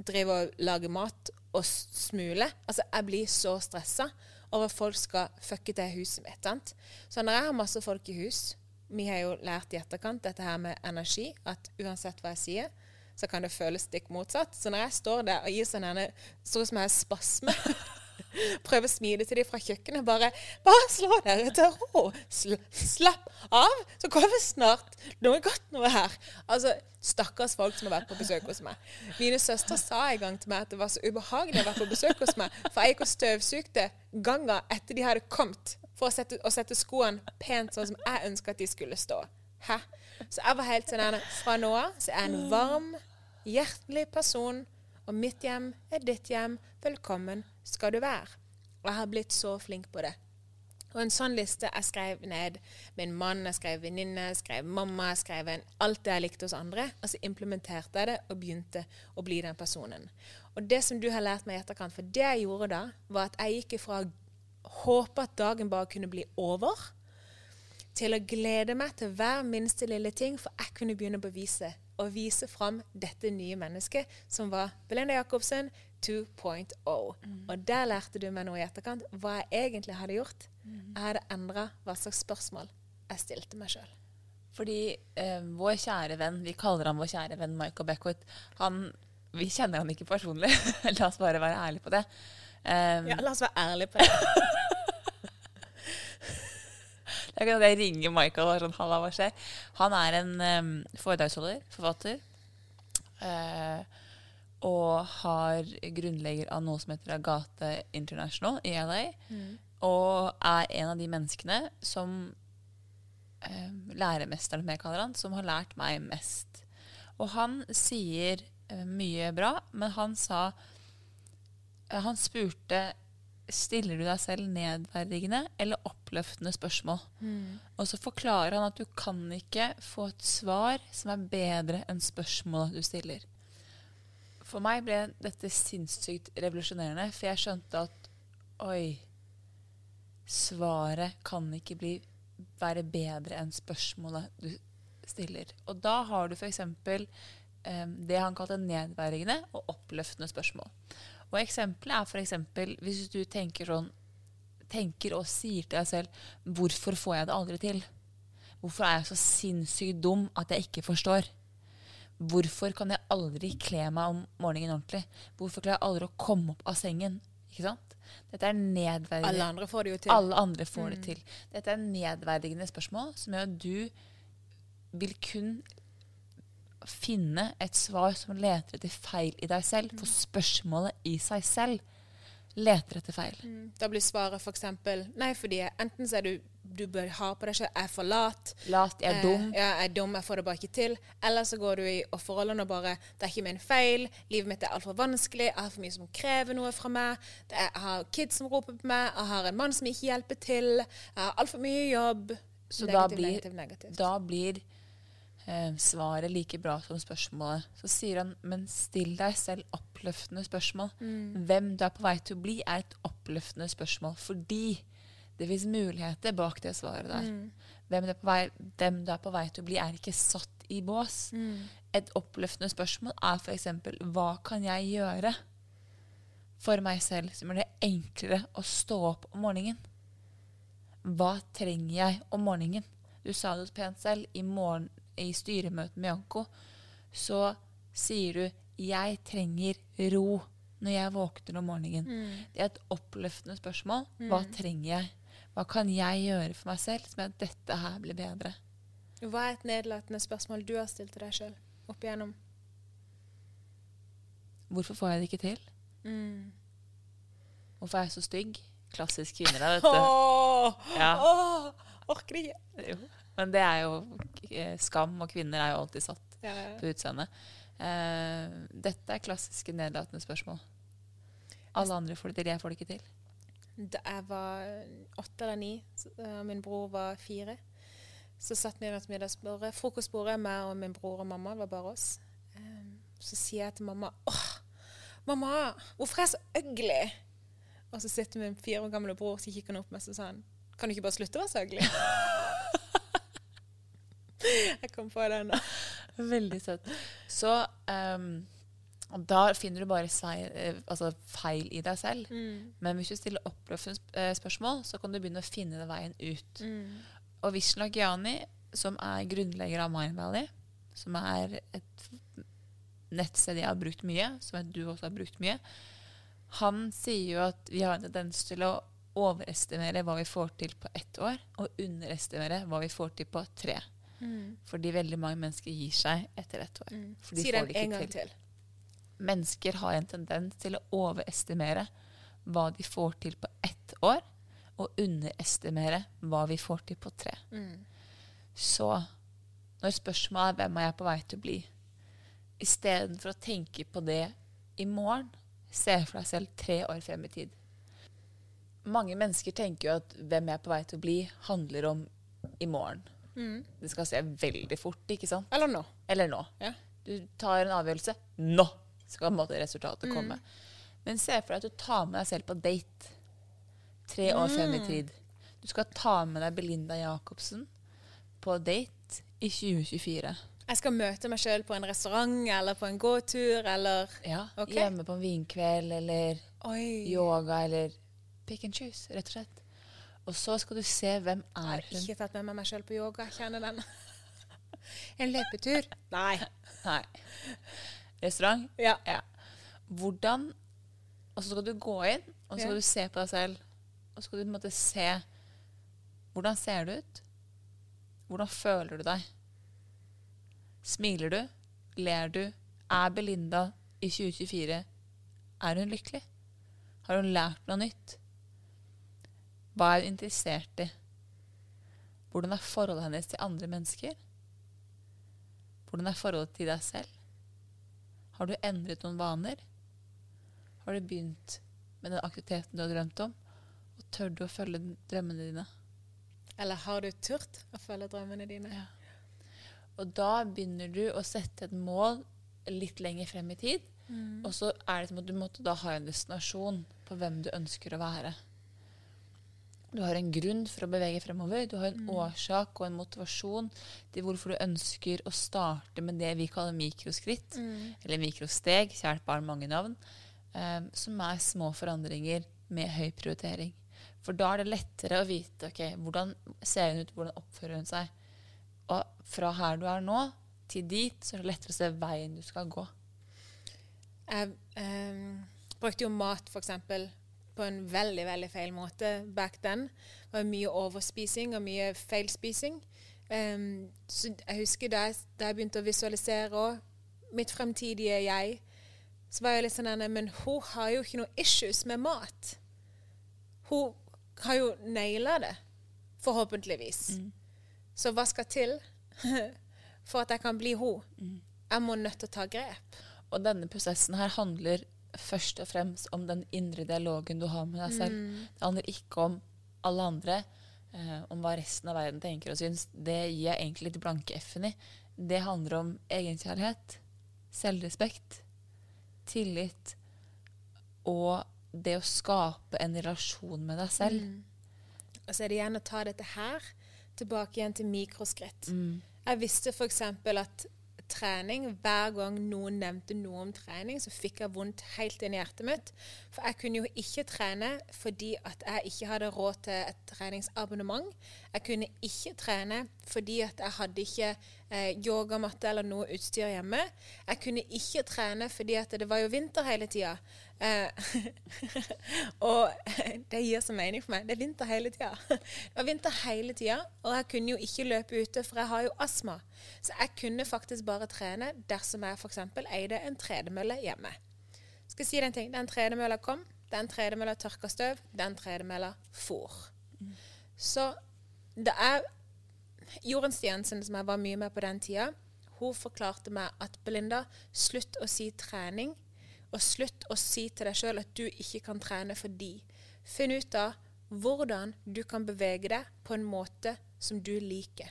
driver og lager mat og smuler? Altså, jeg blir så stressa over at folk skal fucke til huset mitt. sant? Så når jeg har masse folk i hus Vi har jo lært i etterkant dette her med energi, at uansett hva jeg sier, så kan det føles stikk motsatt. Så når jeg står der og gir sånn henne Står som jeg har spasme Prøver å smile til dem fra kjøkkenet. Bare, bare slå dere til ro. Sl slapp av, så kommer snart noe godt noe her. Altså, Stakkars folk som har vært på besøk hos meg. Mine søstre sa en gang til meg at det var så ubehagelig å være på besøk hos meg, for jeg gikk og støvsugde ganger etter de hadde kommet, for å sette, å sette skoene pent sånn som jeg ønska at de skulle stå. Hæ? Så jeg var helt sånn Fra nå av så er jeg en varm, hjertelig person, og mitt hjem er ditt hjem. Velkommen skal du være. Og jeg har blitt så flink på det. Og en sånn liste jeg skrev ned min mann, jeg skrev venninne, jeg skrev mamma, jeg skrev en, alt det jeg likte hos andre. Og så implementerte jeg det og begynte å bli den personen. Og det som du har lært meg i etterkant, for det jeg gjorde da, var at jeg gikk ifra å håpe at dagen bare kunne bli over, til å glede meg til hver minste lille ting, for jeg kunne begynne å bevise og vise fram dette nye mennesket som var Belinda Jacobsen 2.0. Og der lærte du meg noe i etterkant, hva jeg egentlig hadde gjort. Jeg hadde endra hva slags spørsmål jeg stilte meg sjøl. Fordi eh, vår kjære venn, vi kaller han vår kjære venn Michael Beckwith, han, vi kjenner han ikke personlig. La oss bare være ærlige på det. Um, Ja, la oss være ærlige på det. Jeg ringer Michael og sånn, Halla, hva skjer? Han er en um, foredragsholder, forfatter. uh, og har grunnlegger av noe som heter Agate International i LA. Og er en av de menneskene som eh, læremesteren, som jeg kaller han, som har lært meg mest. Og han sier uh, mye bra, men han sa uh, Han spurte Stiller du deg selv nedverdigende eller oppløftende spørsmål? Og så forklarer han at du kan ikke få et svar som er bedre enn spørsmålet du stiller. For meg ble dette sinnssykt revolusjonerende, for jeg skjønte at oi, svaret kan ikke bli, være bedre enn spørsmålet du stiller. Og da har du f.eks. Um, det han kalte nedverdigende og oppløftende spørsmål. Og eksempelet er f.eks. hvis du tenker sånn tenker og sier til deg selv 'Hvorfor får jeg det aldri til?' Hvorfor er jeg så sinnssykt dum at jeg ikke forstår? Hvorfor kan jeg aldri kle meg om morgenen ordentlig? Hvorfor klarer jeg aldri å komme opp av sengen? Ikke sant? Dette er nedverdigende. Alle andre får det jo til. Alle andre får det til. Dette er nedverdigende spørsmål som gjør at du vil kun finne et svar som leter etter feil i deg selv. For spørsmålet i seg selv leter etter feil. Da blir svaret f.eks.: Nei, fordi enten så er du du bør ha på deg sjøl. Jeg er for lat. Lat, jeg er dum. Eh, ja, jeg er dum, jeg får det bare ikke til. Eller så går du i offerrollen og bare Det er ikke min feil. Livet mitt er altfor vanskelig. Jeg har for mye som krever noe fra meg. Det er, jeg har kids som roper på meg. Jeg har en mann som ikke hjelper til. Jeg har altfor mye jobb. Så negativ, da blir, negativ, negativ. Da blir eh, svaret like bra som spørsmålet. Så sier han, men still deg selv oppløftende spørsmål. Mm. Hvem du er på vei til å bli, er et oppløftende spørsmål. Fordi det fins muligheter bak det svaret der. Mm. Hvem, du er på vei, hvem du er på vei til å bli, er ikke satt i bås. Mm. Et oppløftende spørsmål er f.eks.: Hva kan jeg gjøre for meg selv som gjør det enklere å stå opp om morgenen? Hva trenger jeg om morgenen? Du sa det pent selv. I, morgen, i styremøtet med Janko så sier du 'jeg trenger ro' når jeg våkner om morgenen. Det er et oppløftende spørsmål. Hva trenger jeg? Hva kan jeg gjøre for meg selv som gjør at dette her blir bedre? Hva er et nedlatende spørsmål du har stilt til deg sjøl opp igjennom? Hvorfor får jeg det ikke til? Mm. Hvorfor er jeg så stygg? Klassisk kvinner, da, vet du. Åh, Ja. åh, orker ikke. Jo. Men det er jo eh, skam, og kvinner er jo alltid satt Ja, ja. på utseendet. Eh, dette er klassiske nedlatende spørsmål. Alle andre får det til, jeg får det ikke til. Da jeg var åtte eller ni, så, eh, min bror var fire, så satt vi rundt middagsbordet, frokostbordet, meg og min bror og mamma, det var bare oss. Så sier jeg til mamma åh, mamma, hvorfor er jeg så ugly? Og så sitter min fire år gamle bror, så kikker han opp meg og sa han, kan du ikke bare slutte å være så ugly? jeg kom på det nå. Veldig søtt. Så um, da finner du bare feil, eh, altså feil i deg selv. Men hvis du stiller oppløftende eh, spørsmål, så kan du begynne å finne veien ut. Og Vishnu Gyani, som er grunnlegger av Mind Valley, som er et nettsted jeg har brukt mye, som du også har brukt mye, han sier jo at vi har en tendens til å overestimere hva vi får til på ett år, og underestimere hva vi får til på tre. Fordi veldig mange mennesker gir seg etter ett år. For de Si får den en gang til. til. Mennesker har en tendens til å overestimere hva de får til på ett år, og underestimere hva vi får til på tre. Så når spørsmålet er hvem er jeg på vei til å bli, istedenfor å tenke på det i morgen, se for deg selv tre år frem i tid. Mange mennesker tenker jo at hvem jeg er på vei til å bli, handler om i morgen. Det skal skje veldig fort, ikke sant? Eller nå. Eller nå. Ja. Du tar en avgjørelse. Nå skal måte resultatet komme. Men se for deg at du tar med deg selv på date tre år frem i tid. Du skal ta med deg Belinda Jacobsen på date i 2024. Jeg skal møte meg sjøl på en restaurant eller på en gåtur eller Ja, okay. Hjemme på en vinkveld eller Oi. yoga eller pick and choose, rett og slett. Og så skal du se hvem er hun. Jeg har ikke tatt med meg meg sjøl på yoga. Kjenner den. En løpetur? Nei. Nei. Restaurant? Ja. Ja. Hvordan Og så skal du gå inn, og så skal Ja. du se på deg selv. Og så skal du på en måte se Hvordan ser du ut? Hvordan føler du deg? Smiler du? Ler du? Er Belinda i 2024 Er hun lykkelig? Har hun lært noe nytt? Hva er hun interessert i? Hvordan er forholdet hennes til andre mennesker? Hvordan er forholdet til deg selv? Har du endret noen vaner? Har du begynt med den aktiviteten du har drømt om? Og tør du å følge drømmene dine? Eller har du turt å følge drømmene dine? Ja. Og da begynner du å sette et mål litt lenger frem i tid. Og så er det som at du måtte da ha en destinasjon på hvem du ønsker å være. Du har en grunn for å bevege fremover. Du har en årsak og en motivasjon til hvorfor du ønsker å starte med det vi kaller mikroskritt, eller mikrosteg, kjært barn mange navn, um, som er små forandringer med høy prioritering. For da er det lettere å vite ok, hvordan ser hun ut, hvordan oppfører hun seg. Og fra her du er nå, til dit, så er det lettere å se veien du skal gå. Jeg um, brukte jo mat, for eksempel, på en veldig, veldig feil måte back then. Det var mye overspising og mye feilspising. Um, så jeg husker da jeg, da jeg begynte å visualisere òg mitt fremtidige jeg, så var jeg litt sånn denne, Men hun har jo ikke noe issues med mat. Hun har jo naila det. Forhåpentligvis. Så hva skal til for at jeg kan bli hun? Jeg må nødt til å ta grep. Og denne prosessen her handler først og fremst om den indre dialogen du har med deg selv. Det handler ikke om alle andre, eh, om hva resten av verden tenker og syns. Det gir jeg egentlig litt blanke f-en i. Det handler om egenkjærlighet, selvrespekt, tillit og det å skape en relasjon med deg selv. Og så er det igjen å ta dette her tilbake igjen til mikroskritt. Jeg visste f.eks. at trening, hver gang noen nevnte noe om trening, så fikk jeg vondt helt inn i hjertet mitt. For jeg kunne jo ikke trene fordi at jeg ikke hadde råd til et treningsabonnement. Jeg kunne ikke trene fordi at jeg hadde ikke eh, yogamatte eller noe utstyr hjemme. Jeg kunne ikke trene fordi at det var jo vinter hele tida. Eh, og det gir så mening for meg. Det er vinter hele tida. Det var vinter hele tida, og jeg kunne jo ikke løpe ute, for jeg har jo astma. Så jeg kunne faktisk bare trene dersom jeg f.eks. eide en tredemølle hjemme. Skal si den ting? Den tredemølla kom, den tredemølla tørka støv, den tredemølla for. Så det er Jorunn Stiansen, som jeg var mye med på den tida, hun forklarte meg at Belinda, slutt å si trening, og slutt å si til deg sjøl at du ikke kan trene fordi. Finn ut av hvordan du kan bevege deg på en måte som du liker.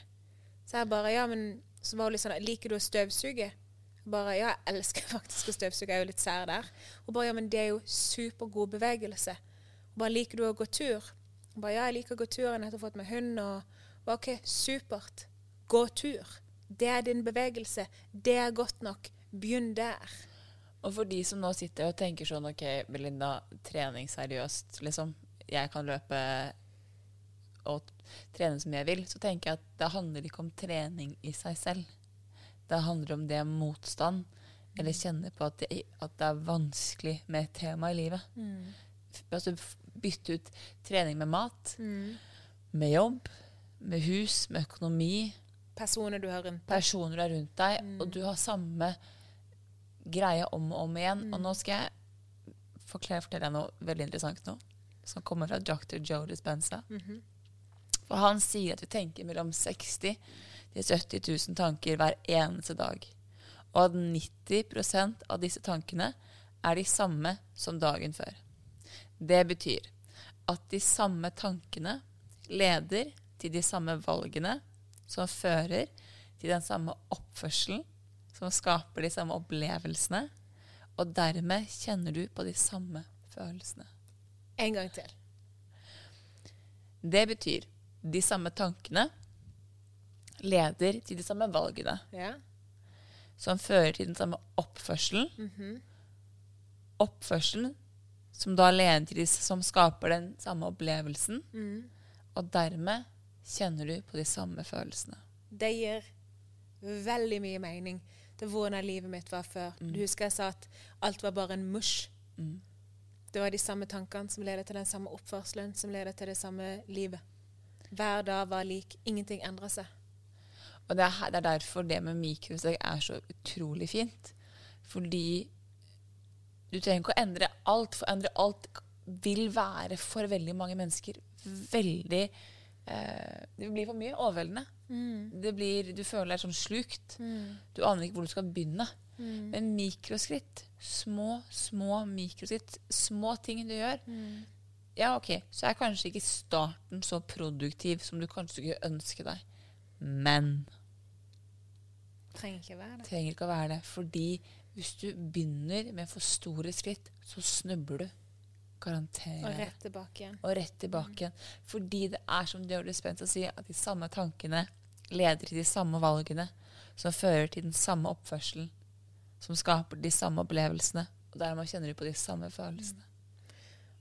Så jeg bare Ja, men så var hun litt sånn Liker du å støvsuge? Bare Ja, jeg elsker faktisk å støvsuge. Jeg er jo litt sær der. Hun bare Ja, men det er jo supergod bevegelse. Og bare Liker du å gå tur? Og bare Ja, jeg liker å gå tur. Jeg har nettopp fått meg hund. Og bare OK, supert. Gå tur. Det er din bevegelse. Det er godt nok. Begynn der. Og for de som nå sitter og tenker sånn OK, Belinda, trening seriøst, liksom. Jeg kan løpe og trene som jeg vil. Så tenker jeg at det handler ikke om trening i seg selv. Det handler om det motstand. Eller kjenne på at det, at det er vanskelig med et tema i livet. Mm. Altså bytte ut trening med mat, med jobb, med hus, med økonomi, Personer du har rundt deg. personer er rundt deg, og du har samme greie om og om igjen. Og nå skal jeg forklare, fortelle deg noe veldig interessant nå, som kommer fra Dr. Joe Dispenza. For han sier at vi tenker mellom 60 til 70 000 tanker hver eneste dag. Og at 90% av disse tankene er de samme som dagen før. Det betyr at de samme tankene leder til de samme valgene som fører til den samme oppførselen, som skaper de samme opplevelsene, og dermed kjenner du på de samme følelsene. En gang til. Det betyr de samme tankene leder til de samme valgene, Ja. som fører til den samme oppførselen. Oppførselen som da leder til de som skaper den samme opplevelsen, og dermed kjenner du på de samme følelsene. Det gir veldig mye mening til hvordan livet mitt var før. Du husker jeg sa at alt var bare en mush. Det var de samme tankene som ledet til den samme oppførselen, som ledet til det samme livet. Hver dag var lik. Ingenting endra seg. Og det er, det er derfor det med mikrosteg er så utrolig fint. Fordi du trenger ikke å endre alt, for å endre alt vil være for veldig mange mennesker veldig eh, Det blir for mye overveldende. Det blir, du føler deg sånn slukt. Du aner ikke hvor du skal begynne. Men mikroskritt, små, små mikroskritt, små ting du gjør Ja, OK, så er kanskje ikke starten så produktiv som du kanskje skulle ønske deg. Men Trenger ikke være det. trenger ikke å være det. Fordi hvis du begynner med for store skritt, så snubler du. Garanterer. Og rett tilbake igjen. Og rett tilbake igjen. Fordi det er som Joe å sier, at de samme tankene leder til de samme valgene, som fører til den samme oppførselen, som skaper de samme opplevelsene. Og dermed kjenner du på de samme følelsene.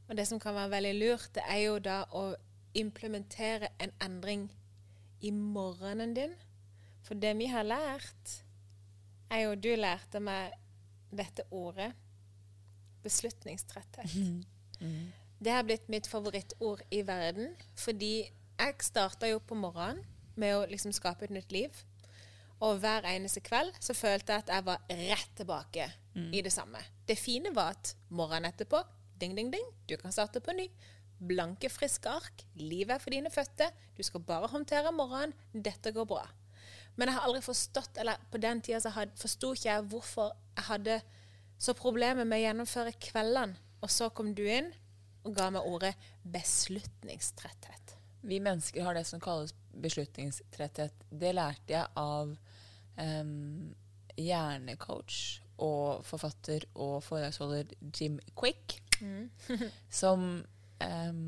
Og det som kan være veldig lurt, det er jo da å implementere en endring i morgenen din. For det vi har lært, er jo Du lærte meg dette ordet beslutningstretthet. Det har blitt mitt favorittord i verden, fordi jeg starta jo på morgenen med å liksom skape et nytt liv. Og hver eneste kveld så følte jeg at jeg var rett tilbake i det samme. Det fine var at morgenen etterpå, ding, ding, ding, du kan starte på ny. blanke, friske ark. Livet er for dine fødte. Du skal bare håndtere morgenen. Dette går bra. Men jeg har aldri forstått, eller på den tida forsto ikke jeg hvorfor jeg hadde så problemer med å gjennomføre kveldene. Og så kom du inn og ga meg ordet beslutningstretthet. Vi mennesker har det som kalles beslutningstretthet. Det lærte jeg av um, hjernecoach og forfatter og foredragsholder Jim Quick, som um,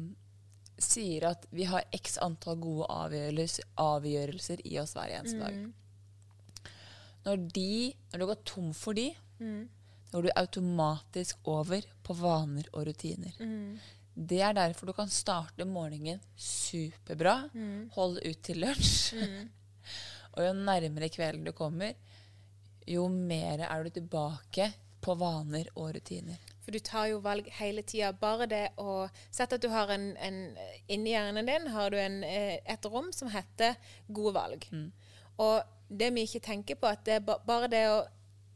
sier at vi har x antall gode avgjørelser, avgjørelser i oss hver eneste dag. Når, de, når du går tom for de, da går du automatisk over på vaner og rutiner. Det er derfor du kan starte morgenen superbra, holde ut til lunsj. og jo nærmere kvelden du kommer, jo mer er du tilbake på vaner og rutiner. For du tar jo valg hele tida. Bare det å Sett at du har en, en Inni hjernen din har du en, eh, et rom som heter gode valg. Og det vi ikke tenker på, at det er bare det å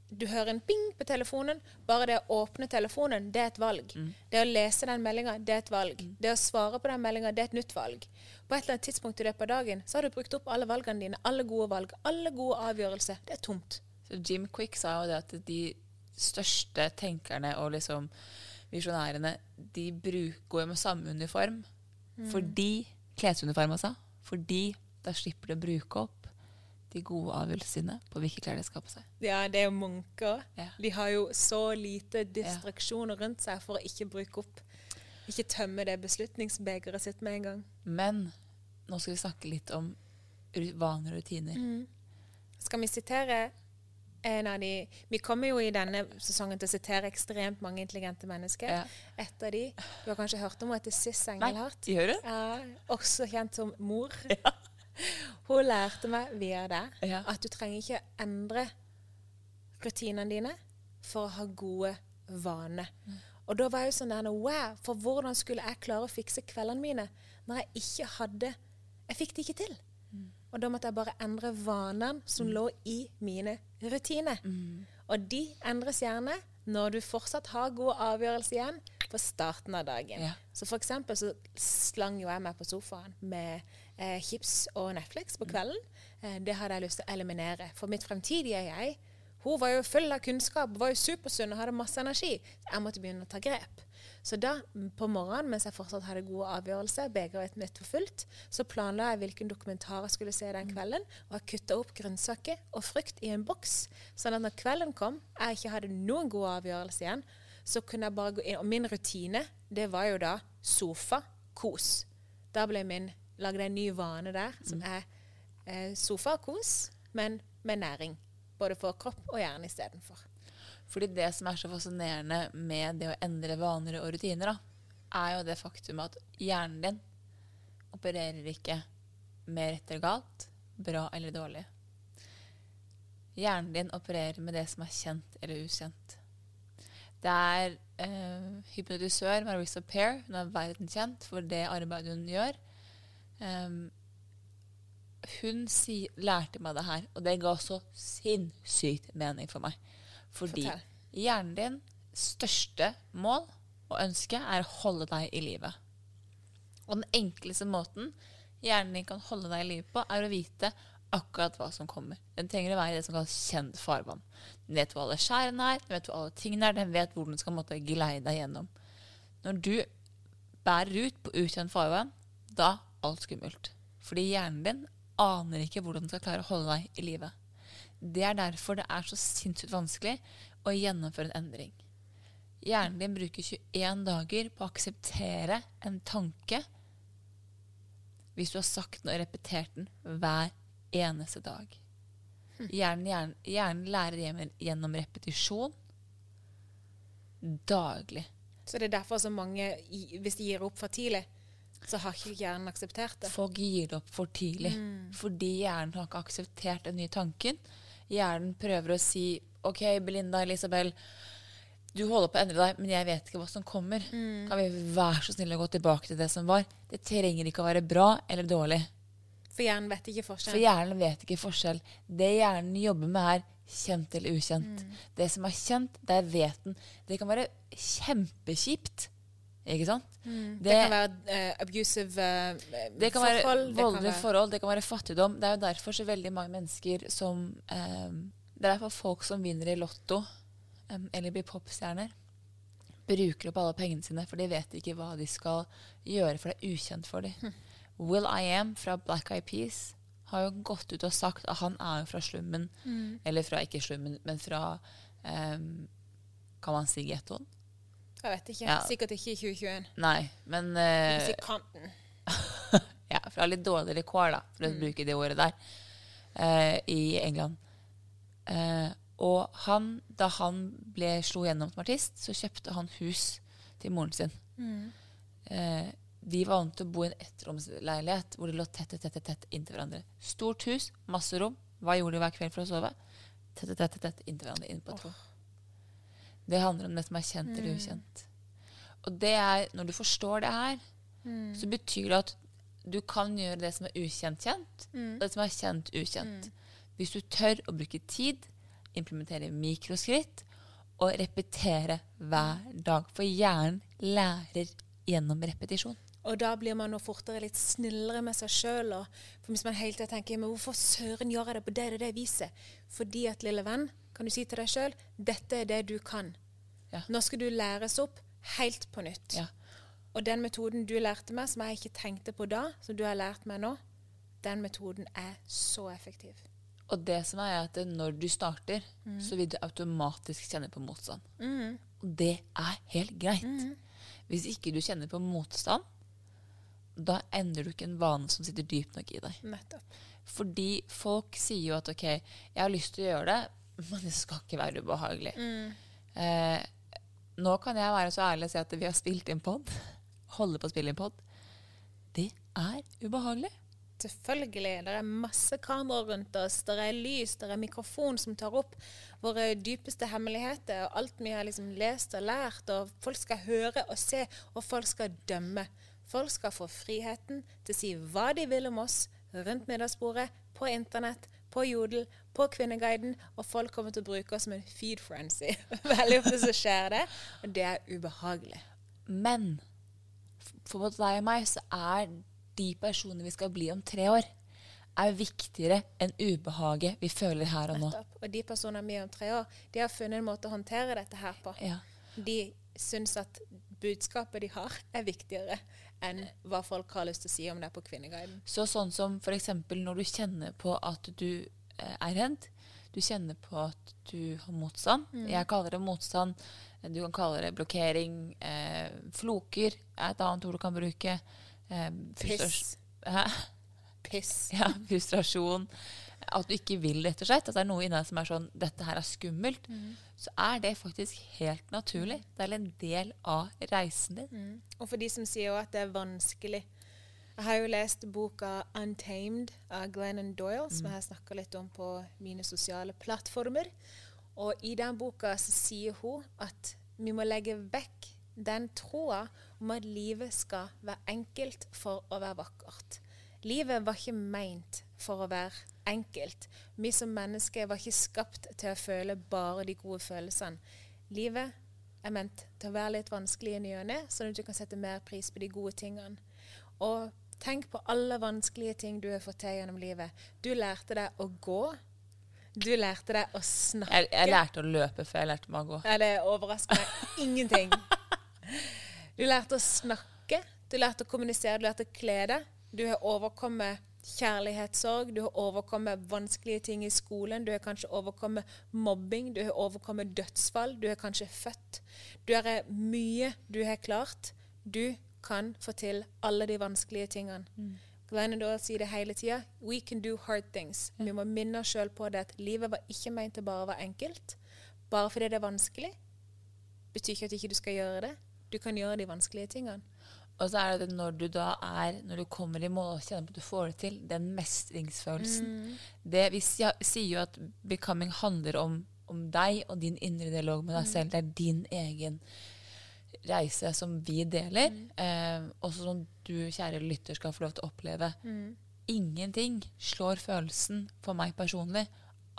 Du hører en ping på telefonen. Bare det å åpne telefonen, det er et valg. Det å lese den meldinga, det er et valg. Det å svare på den meldinga, det er et nytt valg. På et eller annet tidspunkt i løpet av dagen så har du brukt opp alle valgene dine. Alle gode valg. Alle gode avgjørelser. Det er tomt. Så Jim Quick sa jo det at de største tenkerne og liksom visjonærene, de bruker går jo med samme uniform. Fordi Klesuniform, altså. Fordi da slipper de å bruke opp de gode avgjørelsene på hvilke klær de skal på seg. Ja, det er jo munker. Ja. De har jo så lite distraksjoner rundt seg for å ikke bruke opp Ikke tømme det beslutningsbegeret sitt med en gang. Men nå skal vi snakke litt om vaner og rutiner. Skal vi sitere en av de Vi kommer jo i denne sesongen til å sitere ekstremt mange intelligente mennesker. Ja. Et av de Du har kanskje hørt om henne heter Siss Nei, Engelhardt? gjør du? Ja, også kjent som mor. Hun lærte meg via det Ja. at du trenger ikke endre rutinene dine for å ha gode vaner. Og da var jeg jo sånn der, wow, for hvordan skulle jeg klare å fikse kveldene mine når jeg ikke hadde Jeg fikk det ikke til. Og da måtte jeg bare endre vanene som lå i mine rutiner. Og de endres gjerne når du fortsatt har gode avgjørelser igjen på starten av dagen. Ja. Så for eksempel så slang jo jeg meg på sofaen med eh, chips og Netflix på kvelden. Eh, det hadde jeg lyst til å eliminere. For mitt fremtidige jeg, hun var jo full av kunnskap, var jo supersunn og hadde masse energi. Så jeg måtte begynne å ta grep. Så da, på morgenen, mens jeg fortsatt hadde gode avgjørelser, begeret mitt var fullt, så planla jeg hvilken dokumentar jeg skulle se den kvelden, og jeg kutta opp grønnsaker og frukt i en boks. Sånn at når kvelden kom, jeg ikke hadde noen gode avgjørelser igjen, så kunne jeg bare gå inn. Og min rutine, det var jo da sofa, kos. Da ble min lagde deg en ny vane der, som er eh, sofa og kos, men med næring. Både for kropp og hjerne istedenfor. Fordi det som er så fascinerende med det å endre vaner og rutiner, da, er jo det faktum at hjernen din opererer ikke med rett eller galt, bra eller dårlig. Hjernen din opererer med det som er kjent eller ukjent. Det er eh, hypnotisør Marissa Pair, hun er verdenskjent for det arbeidet hun gjør. Em, hun si, lærte meg det her, og det ga så sinnssykt mening for meg. Fordi Fortell. hjernen din største mål og ønske er å holde deg i live. Og den enkleste måten hjernen din kan holde deg i live på, er å vite akkurat hva som kommer. Den trenger å være i det som kalles kjent farvann. Den vet hvor alle skjærene er, den vet hvor alle tingene er, den vet hvor den skal måtte geleide deg gjennom. Når du bærer ut på ukjent farvann, da alt skummelt. Fordi hjernen din aner ikke hvordan den skal klare å holde deg i live. Det er derfor det er så sinnssykt vanskelig å gjennomføre en endring. Hjernen din bruker 21 dager på å akseptere en tanke hvis du har sagt den og repetert den hver eneste dag. Hjernen, hjernen, hjernen lærer gjennom, gjennom repetisjon daglig. Så det er derfor så mange, hvis de gir opp for tidlig, så har ikke hjernen akseptert det. Folk gir det opp for tidlig. Fordi hjernen har ikke akseptert den nye tanken. Hjernen prøver å si OK, Belinda, Elisabel, du holder på å endre deg, men jeg vet ikke hva som kommer. Kan vi være så snille å gå tilbake til det som var? Det trenger ikke å være bra eller dårlig. For hjernen vet ikke forskjell. For hjernen vet ikke forskjell. Det hjernen jobber med, er kjent eller ukjent. Det som er kjent, der vet den. Det kan være kjempekjipt Ikke sant? Det, kan være uh, abusive eh, Det kan være forhold. det voldelige forhold, det kan være fattigdom. Det er jo derfor så veldig mange mennesker som um, Det er derfor folk som vinner i Lotto um, eller blir popstjerner, bruker opp alle pengene sine, for de vet ikke hva de skal gjøre, for det er ukjent for dem. Will I Am fra Black Eyed Peace har jo gått ut og sagt at han er jo fra slummen. Eller fra ikke slummen, men fra um, Kan man si gettoen? Jeg vet ikke. Ja. Sikkert ikke i 2021. Nei, men uh, eh, si kanten. ja, fra litt dårligere kår, da, for å bruke det ordet der, uh, i England. Uh, og han, da han ble slo gjennom som artist, så kjøpte han hus til moren sin. Eh, de var vant til å bo i en ettromsleilighet hvor de lå tett, tett, tett, tett inntil hverandre. Stort hus, masse rom. Hva gjorde de hver kveld for å sove? Tett, tett, tett, tett inntil hverandre inn på et rom. Det handler om det som er kjent eller ukjent. Og det er, når du forstår det her, så betyr det at du kan gjøre det som er ukjent, kjent, og det som er kjent, ukjent. Hvis du tør å bruke tid, implementere mikroskritt og repetere hver dag. For hjernen lærer gjennom repetisjon. Og da blir man nå fortere litt snillere med seg sjøl. Hvis man hele tiden tenker men hvorfor søren gjør jeg det på det og det viset? Fordi at, lille venn, kan du si til deg sjøl dette er det du kan. Ja. Nå skal du læres opp helt på nytt. Ja. Og den metoden du lærte meg, som jeg ikke tenkte på da, som du har lært meg nå, den metoden er så effektiv. Og det som er at når du starter, så vil du automatisk kjenne på motstand. Og det er helt greit. Hvis ikke du kjenner på motstand, da endrer du ikke en vane som sitter dypt nok i deg. Nettopp. Fordi folk sier jo at OK, jeg har lyst til å gjøre det, men det skal ikke være ubehagelig. Eh, nå kan jeg være så ærlig og si at vi har spilt inn pod. Holder på å spille inn pod. Det er ubehagelig. Selvfølgelig. Det er masse kameraer rundt oss. Det er lys, det er mikrofon som tar opp våre dypeste hemmeligheter. Og alt vi har liksom lest og lært. Og folk skal høre og se, og folk skal dømme. Folk skal få friheten til å si hva de vil om oss rundt middagsbordet, på internett, på Jodel, på Kvinneguiden. Og folk kommer til å bruke oss som en feed frenzy. Veldig ofte så skjer det, og det er ubehagelig. Men for både deg og meg så er de personene vi skal bli om tre år, er viktigere enn ubehaget vi føler her og nå. Og de personene vi er om tre år, de har funnet en måte å håndtere dette her på. Ja. De syns at budskapet de har, er viktigere enn hva folk har lyst til å si om det på Kvinneguiden. Så sånn som f.eks. når du kjenner på at du eh, er redd, du kjenner på at du har motstand. Jeg kaller det motstand. Du kan kalle det blokkering. Eh, floker er et annet ord du kan bruke. Eh, Piss. Piss. Ja, frustrasjon. At du ikke vil, rett og slett. At det er noe inni deg som er sånn Dette her er skummelt. Så er det faktisk helt naturlig. Det er en del av reisen din. Og for de som sier at det er vanskelig. Jeg har jo lest boka 'Untamed' av Glennon Doyle, som jeg har snakka litt om på mine sosiale plattformer. Og i den boka så sier hun at vi må legge vekk den troa om at livet skal være enkelt for å være vakkert. Livet var ikke meint for å være enkelt. Vi som mennesker var ikke skapt til å føle bare de gode følelsene. Livet er ment til å være litt vanskelig i ny og ne, sånn at du kan sette mer pris på de gode tingene. Og tenk på alle vanskelige ting du har fått til gjennom livet. Du lærte deg å gå. Du lærte deg å snakke. Jeg, jeg lærte å løpe før jeg lærte meg å gå. Ja, det overrasker meg ingenting. Du lærte å snakke, du lærte å kommunisere, du lærte å kle deg. Du har overkommet kjærlighetssorg, du har overkommet vanskelige ting i skolen, du har kanskje overkommet mobbing, du har overkommet dødsfall, du har kanskje født. Du har mye du har klart. Du kan få til alle de vanskelige tingene. Glenn Doyle sier det hele tida. We can do hard things. Vi må minne oss sjøl på det at livet var ikke meint til bare å være enkelt. Bare fordi det er vanskelig, betyr ikke at ikke du skal gjøre det. Du kan gjøre de vanskelige tingene. Og så er det når du da er Når du kommer i mål og kjenner på at du får det til, den mestringsfølelsen det, Vi sier jo at becoming handler om, om deg og din indre dialog med deg selv. Det er din egen reise som vi deler, eh, og som du, kjære lytter, skal få lov til å oppleve. Ingenting slår følelsen for meg personlig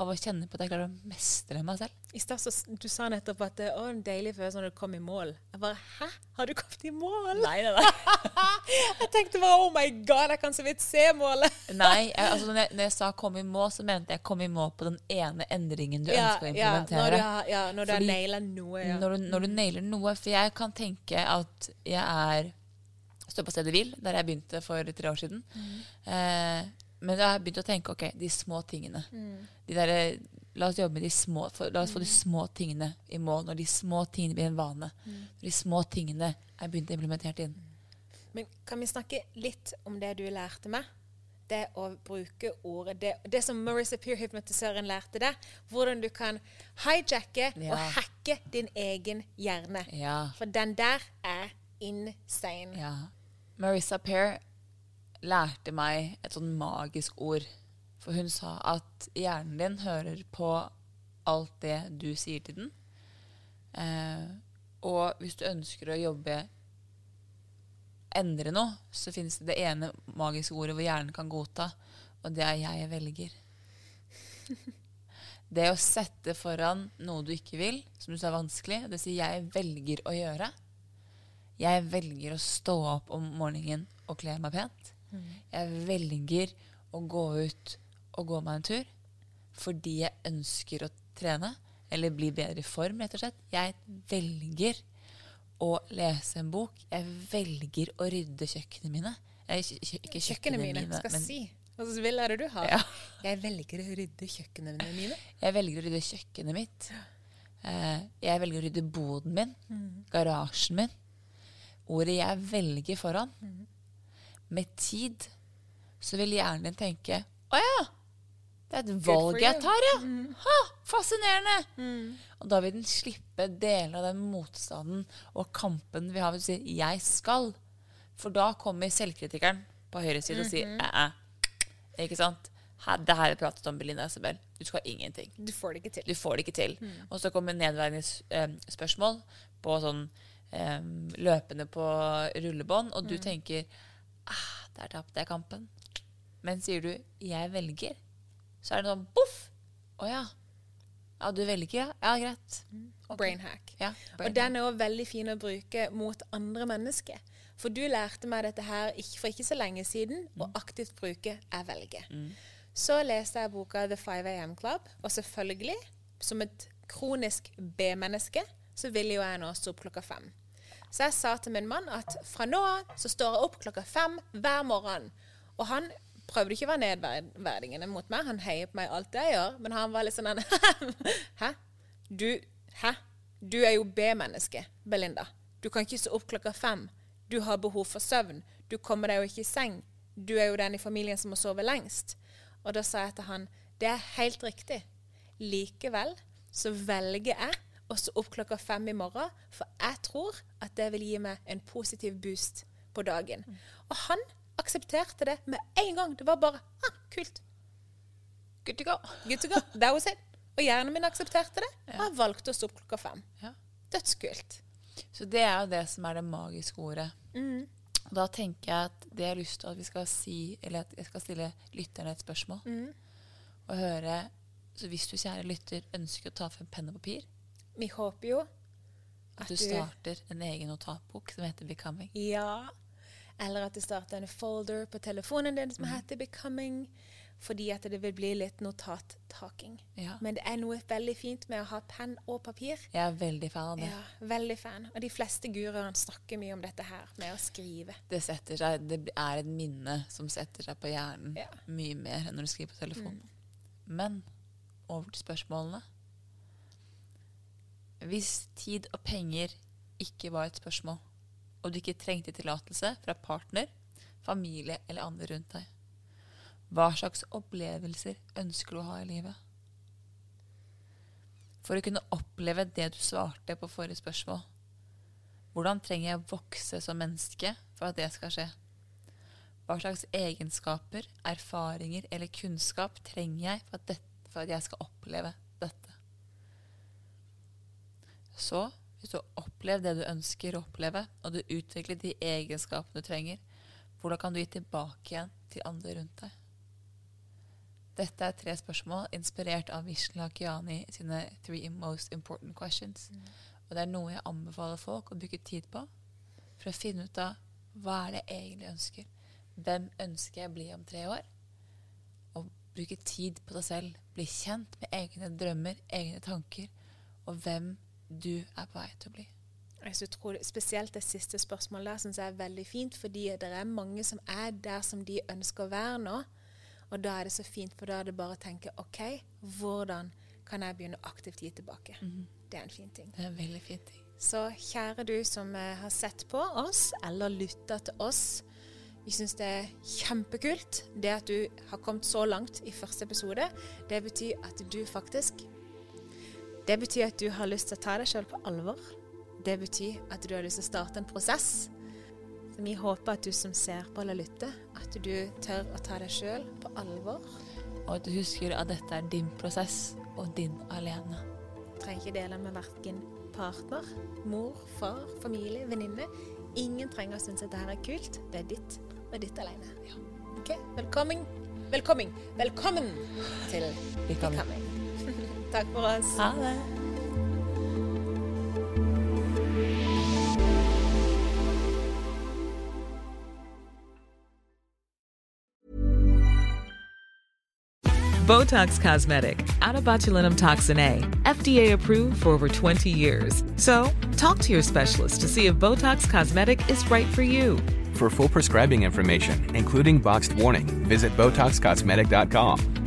av å kjenne på at jeg klarer å mestre meg selv. I sted, så du sa nettopp at det var en deilig følelse når du kom i mål. Jeg bare Hæ? Har du kommet i mål? Nei, nei, nei. jeg tenkte bare oh my god, jeg kan så vidt se målet. nei jeg, altså, når, jeg, når jeg sa 'kom i mål', så mente jeg 'kom i mål' på den ene endringen du Ja, ønsker å ja, når implementere. du har, ja, når du har Fordi naila noe. Ja. Når, du, når du nailer noe. For jeg kan tenke at jeg er står på stedet hvil, der jeg begynte for tre år siden. Eh, men jeg har begynt å tenke ok, de små tingene. De der, la oss jobbe med de små, for, la oss få de små tingene i mål. Når de små tingene blir en vane. Når de små tingene er begynt implementert inn. Men kan vi snakke litt om det du lærte meg? Det å bruke ordet Det, det som Marissa Peer-hypnotisøren lærte deg. Hvordan du kan hijacke Ja. og hacke din egen hjerne. Ja. For den der er insane. Ja. Marissa Peer lærte meg et sånn magisk ord. For hun sa at hjernen din hører på alt det du sier til den. Eh, og hvis du ønsker å jobbe endre noe, så finnes det det ene magiske ordet hvor hjernen kan godta, og det er 'jeg velger'. Det å sette foran noe du ikke vil, som du sa er vanskelig, det sier 'jeg velger å gjøre'. Jeg velger å stå opp om morgenen og kle meg pent. Jeg velger å gå ut og gå meg en tur fordi jeg ønsker å trene eller bli bedre i form, rett og slett. Jeg velger å lese en bok. Jeg velger å rydde kjøkkenene mine. Kjø- ikke Kjøkkenene mine skal men si. Hva slags er det du har? Ja. Jeg velger å rydde kjøkkenene mine. jeg velger å rydde kjøkkenet mitt. Eh, jeg velger å rydde boden min, Mm. garasjen min. Ordet 'jeg velger' foran. Mm. Med tid så vil hjernen din tenke 'Å ja, det er et valg jeg tar, ja'. Ha, fascinerende! Og da vil den slippe deler av den motstanden og kampen vi har ved å si 'jeg skal'. For da kommer selvkritikeren på høyre side og sier 'æ-æ'. Ikke sant? Det her pratet om, Belinda Isabel. Du skal ingenting. Du får det ikke til. Du får det ikke til. Og så kommer nedværende eh, spørsmål på sånn eh, løpende på rullebånd, og du tenker ah, der tapte jeg kampen. Men sier du 'jeg velger', så er det sånn boff! Å ja. Ja, du velger, ja? Ja, greit. Ok. Brainhack. Ja, Og den er òg veldig fin å bruke mot andre mennesker. For du lærte meg dette her for ikke så lenge siden, å aktivt bruke 'jeg velger'. Så leste jeg boka The 5 AM Club, og selvfølgelig, som et kronisk B-menneske, så ville jo jeg nå stå opp klokka fem. Så jeg sa til min mann at fra nå av så står jeg opp klokka fem hver morgen. Og han prøvde ikke å være nedverdigende mot meg. Han heier på meg alt det jeg gjør, men han var litt sånn Hæ? Du, hæ? Du er jo B-menneske, Belinda. Du kan ikke stå opp klokka fem. Du har behov for søvn. Du kommer deg jo ikke i seng. Du er jo den i familien som må sove lengst. Og da sa jeg til han det er helt riktig. Likevel så velger jeg å stå opp klokka fem i morgen, for jeg tror at det vil gi meg en positiv boost på dagen. Og han aksepterte det med en gang. Det var bare ah, kult. Good to go. Good to go. That was it. Og hjernen min aksepterte det, og jeg valgte å stå opp klokka fem. Ja. Dødskult. Så det er jo det som er det magiske ordet. Mm. Da tenker jeg at det jeg har lyst til at vi skal si, eller at jeg skal stille lytterne et spørsmål. Og høre Så hvis du, kjære lytter, ønsker å ta frem penn og papir, Vi håper jo at du starter en egen notatbok som heter 'Becoming'. Ja. Eller at du starter en folder på telefonen din som heter 'Becoming'. Fordi at det vil bli litt notattaking. Ja. Men det er noe veldig fint med å ha penn og papir. Jeg er veldig fan av det. Ja, veldig fan. Og de fleste guruene snakker mye om dette her med å skrive. Det seg, det er et minne som setter seg på hjernen Ja. mye mer enn når du skriver på telefonen. Men over til spørsmålene. Hvis tid og penger ikke var et spørsmål, og du ikke trengte tillatelse fra partner, familie eller andre rundt deg, hva slags opplevelser ønsker du å ha i livet? For å kunne oppleve det du svarte på forrige spørsmål, hvordan trenger jeg å vokse som menneske for at det skal skje? Hva slags egenskaper, erfaringer eller kunnskap trenger jeg for at, dette, for at jeg skal oppleve dette? Så, hvis du har opplevd det du ønsker å oppleve, og du utvikler de egenskapene du trenger, hvordan kan du gi tilbake igjen til andre rundt deg? Dette er tre spørsmål inspirert av Vishla Kiani sine Three Most Important Questions. Og det er noe jeg anbefaler folk å bruke tid på for å finne ut av hva er det jeg egentlig ønsker. Hvem ønsker jeg å bli om tre år? Og bruke tid på deg selv. Bli kjent med egne drømmer, egne tanker, og hvem du er på vei til å bli. Jeg så tror Spesielt det siste spørsmålet der syns jeg er veldig fint, fordi det er mange som er der som de ønsker å være nå. Og da er det så fint, for da er det bare å tenke OK, hvordan kan jeg begynne aktivt å gi tilbake? Det er en fin ting. Det er en veldig fin ting. Så kjære du som eh, har sett på oss eller lytta til oss. Vi syns det er kjempekult det at du har kommet så langt i første episode. Det betyr at du faktisk Det betyr at du har lyst til å ta deg sjøl på alvor. Det betyr at du har lyst til å starte en prosess. Så vi håper at du som ser på eller lytter, at du tør å ta deg sjøl på alvor. Og at du husker at dette er din prosess, og din alene. Du trenger ikke dele med verken partner, mor, far, familie, venninne. Ingen trenger å synes at dette er kult. Det er ditt og ditt alene. Ja. Okay? Velkommen. Velkommen. Velkommen til Becoming. Becoming. Takk for oss. Ha. Botox Cosmetic, out of botulinum toxin A, FDA approved for over 20 years. So, talk to your specialist to see if Botox Cosmetic is right for you. For full prescribing information, including boxed warning, visit BotoxCosmetic.com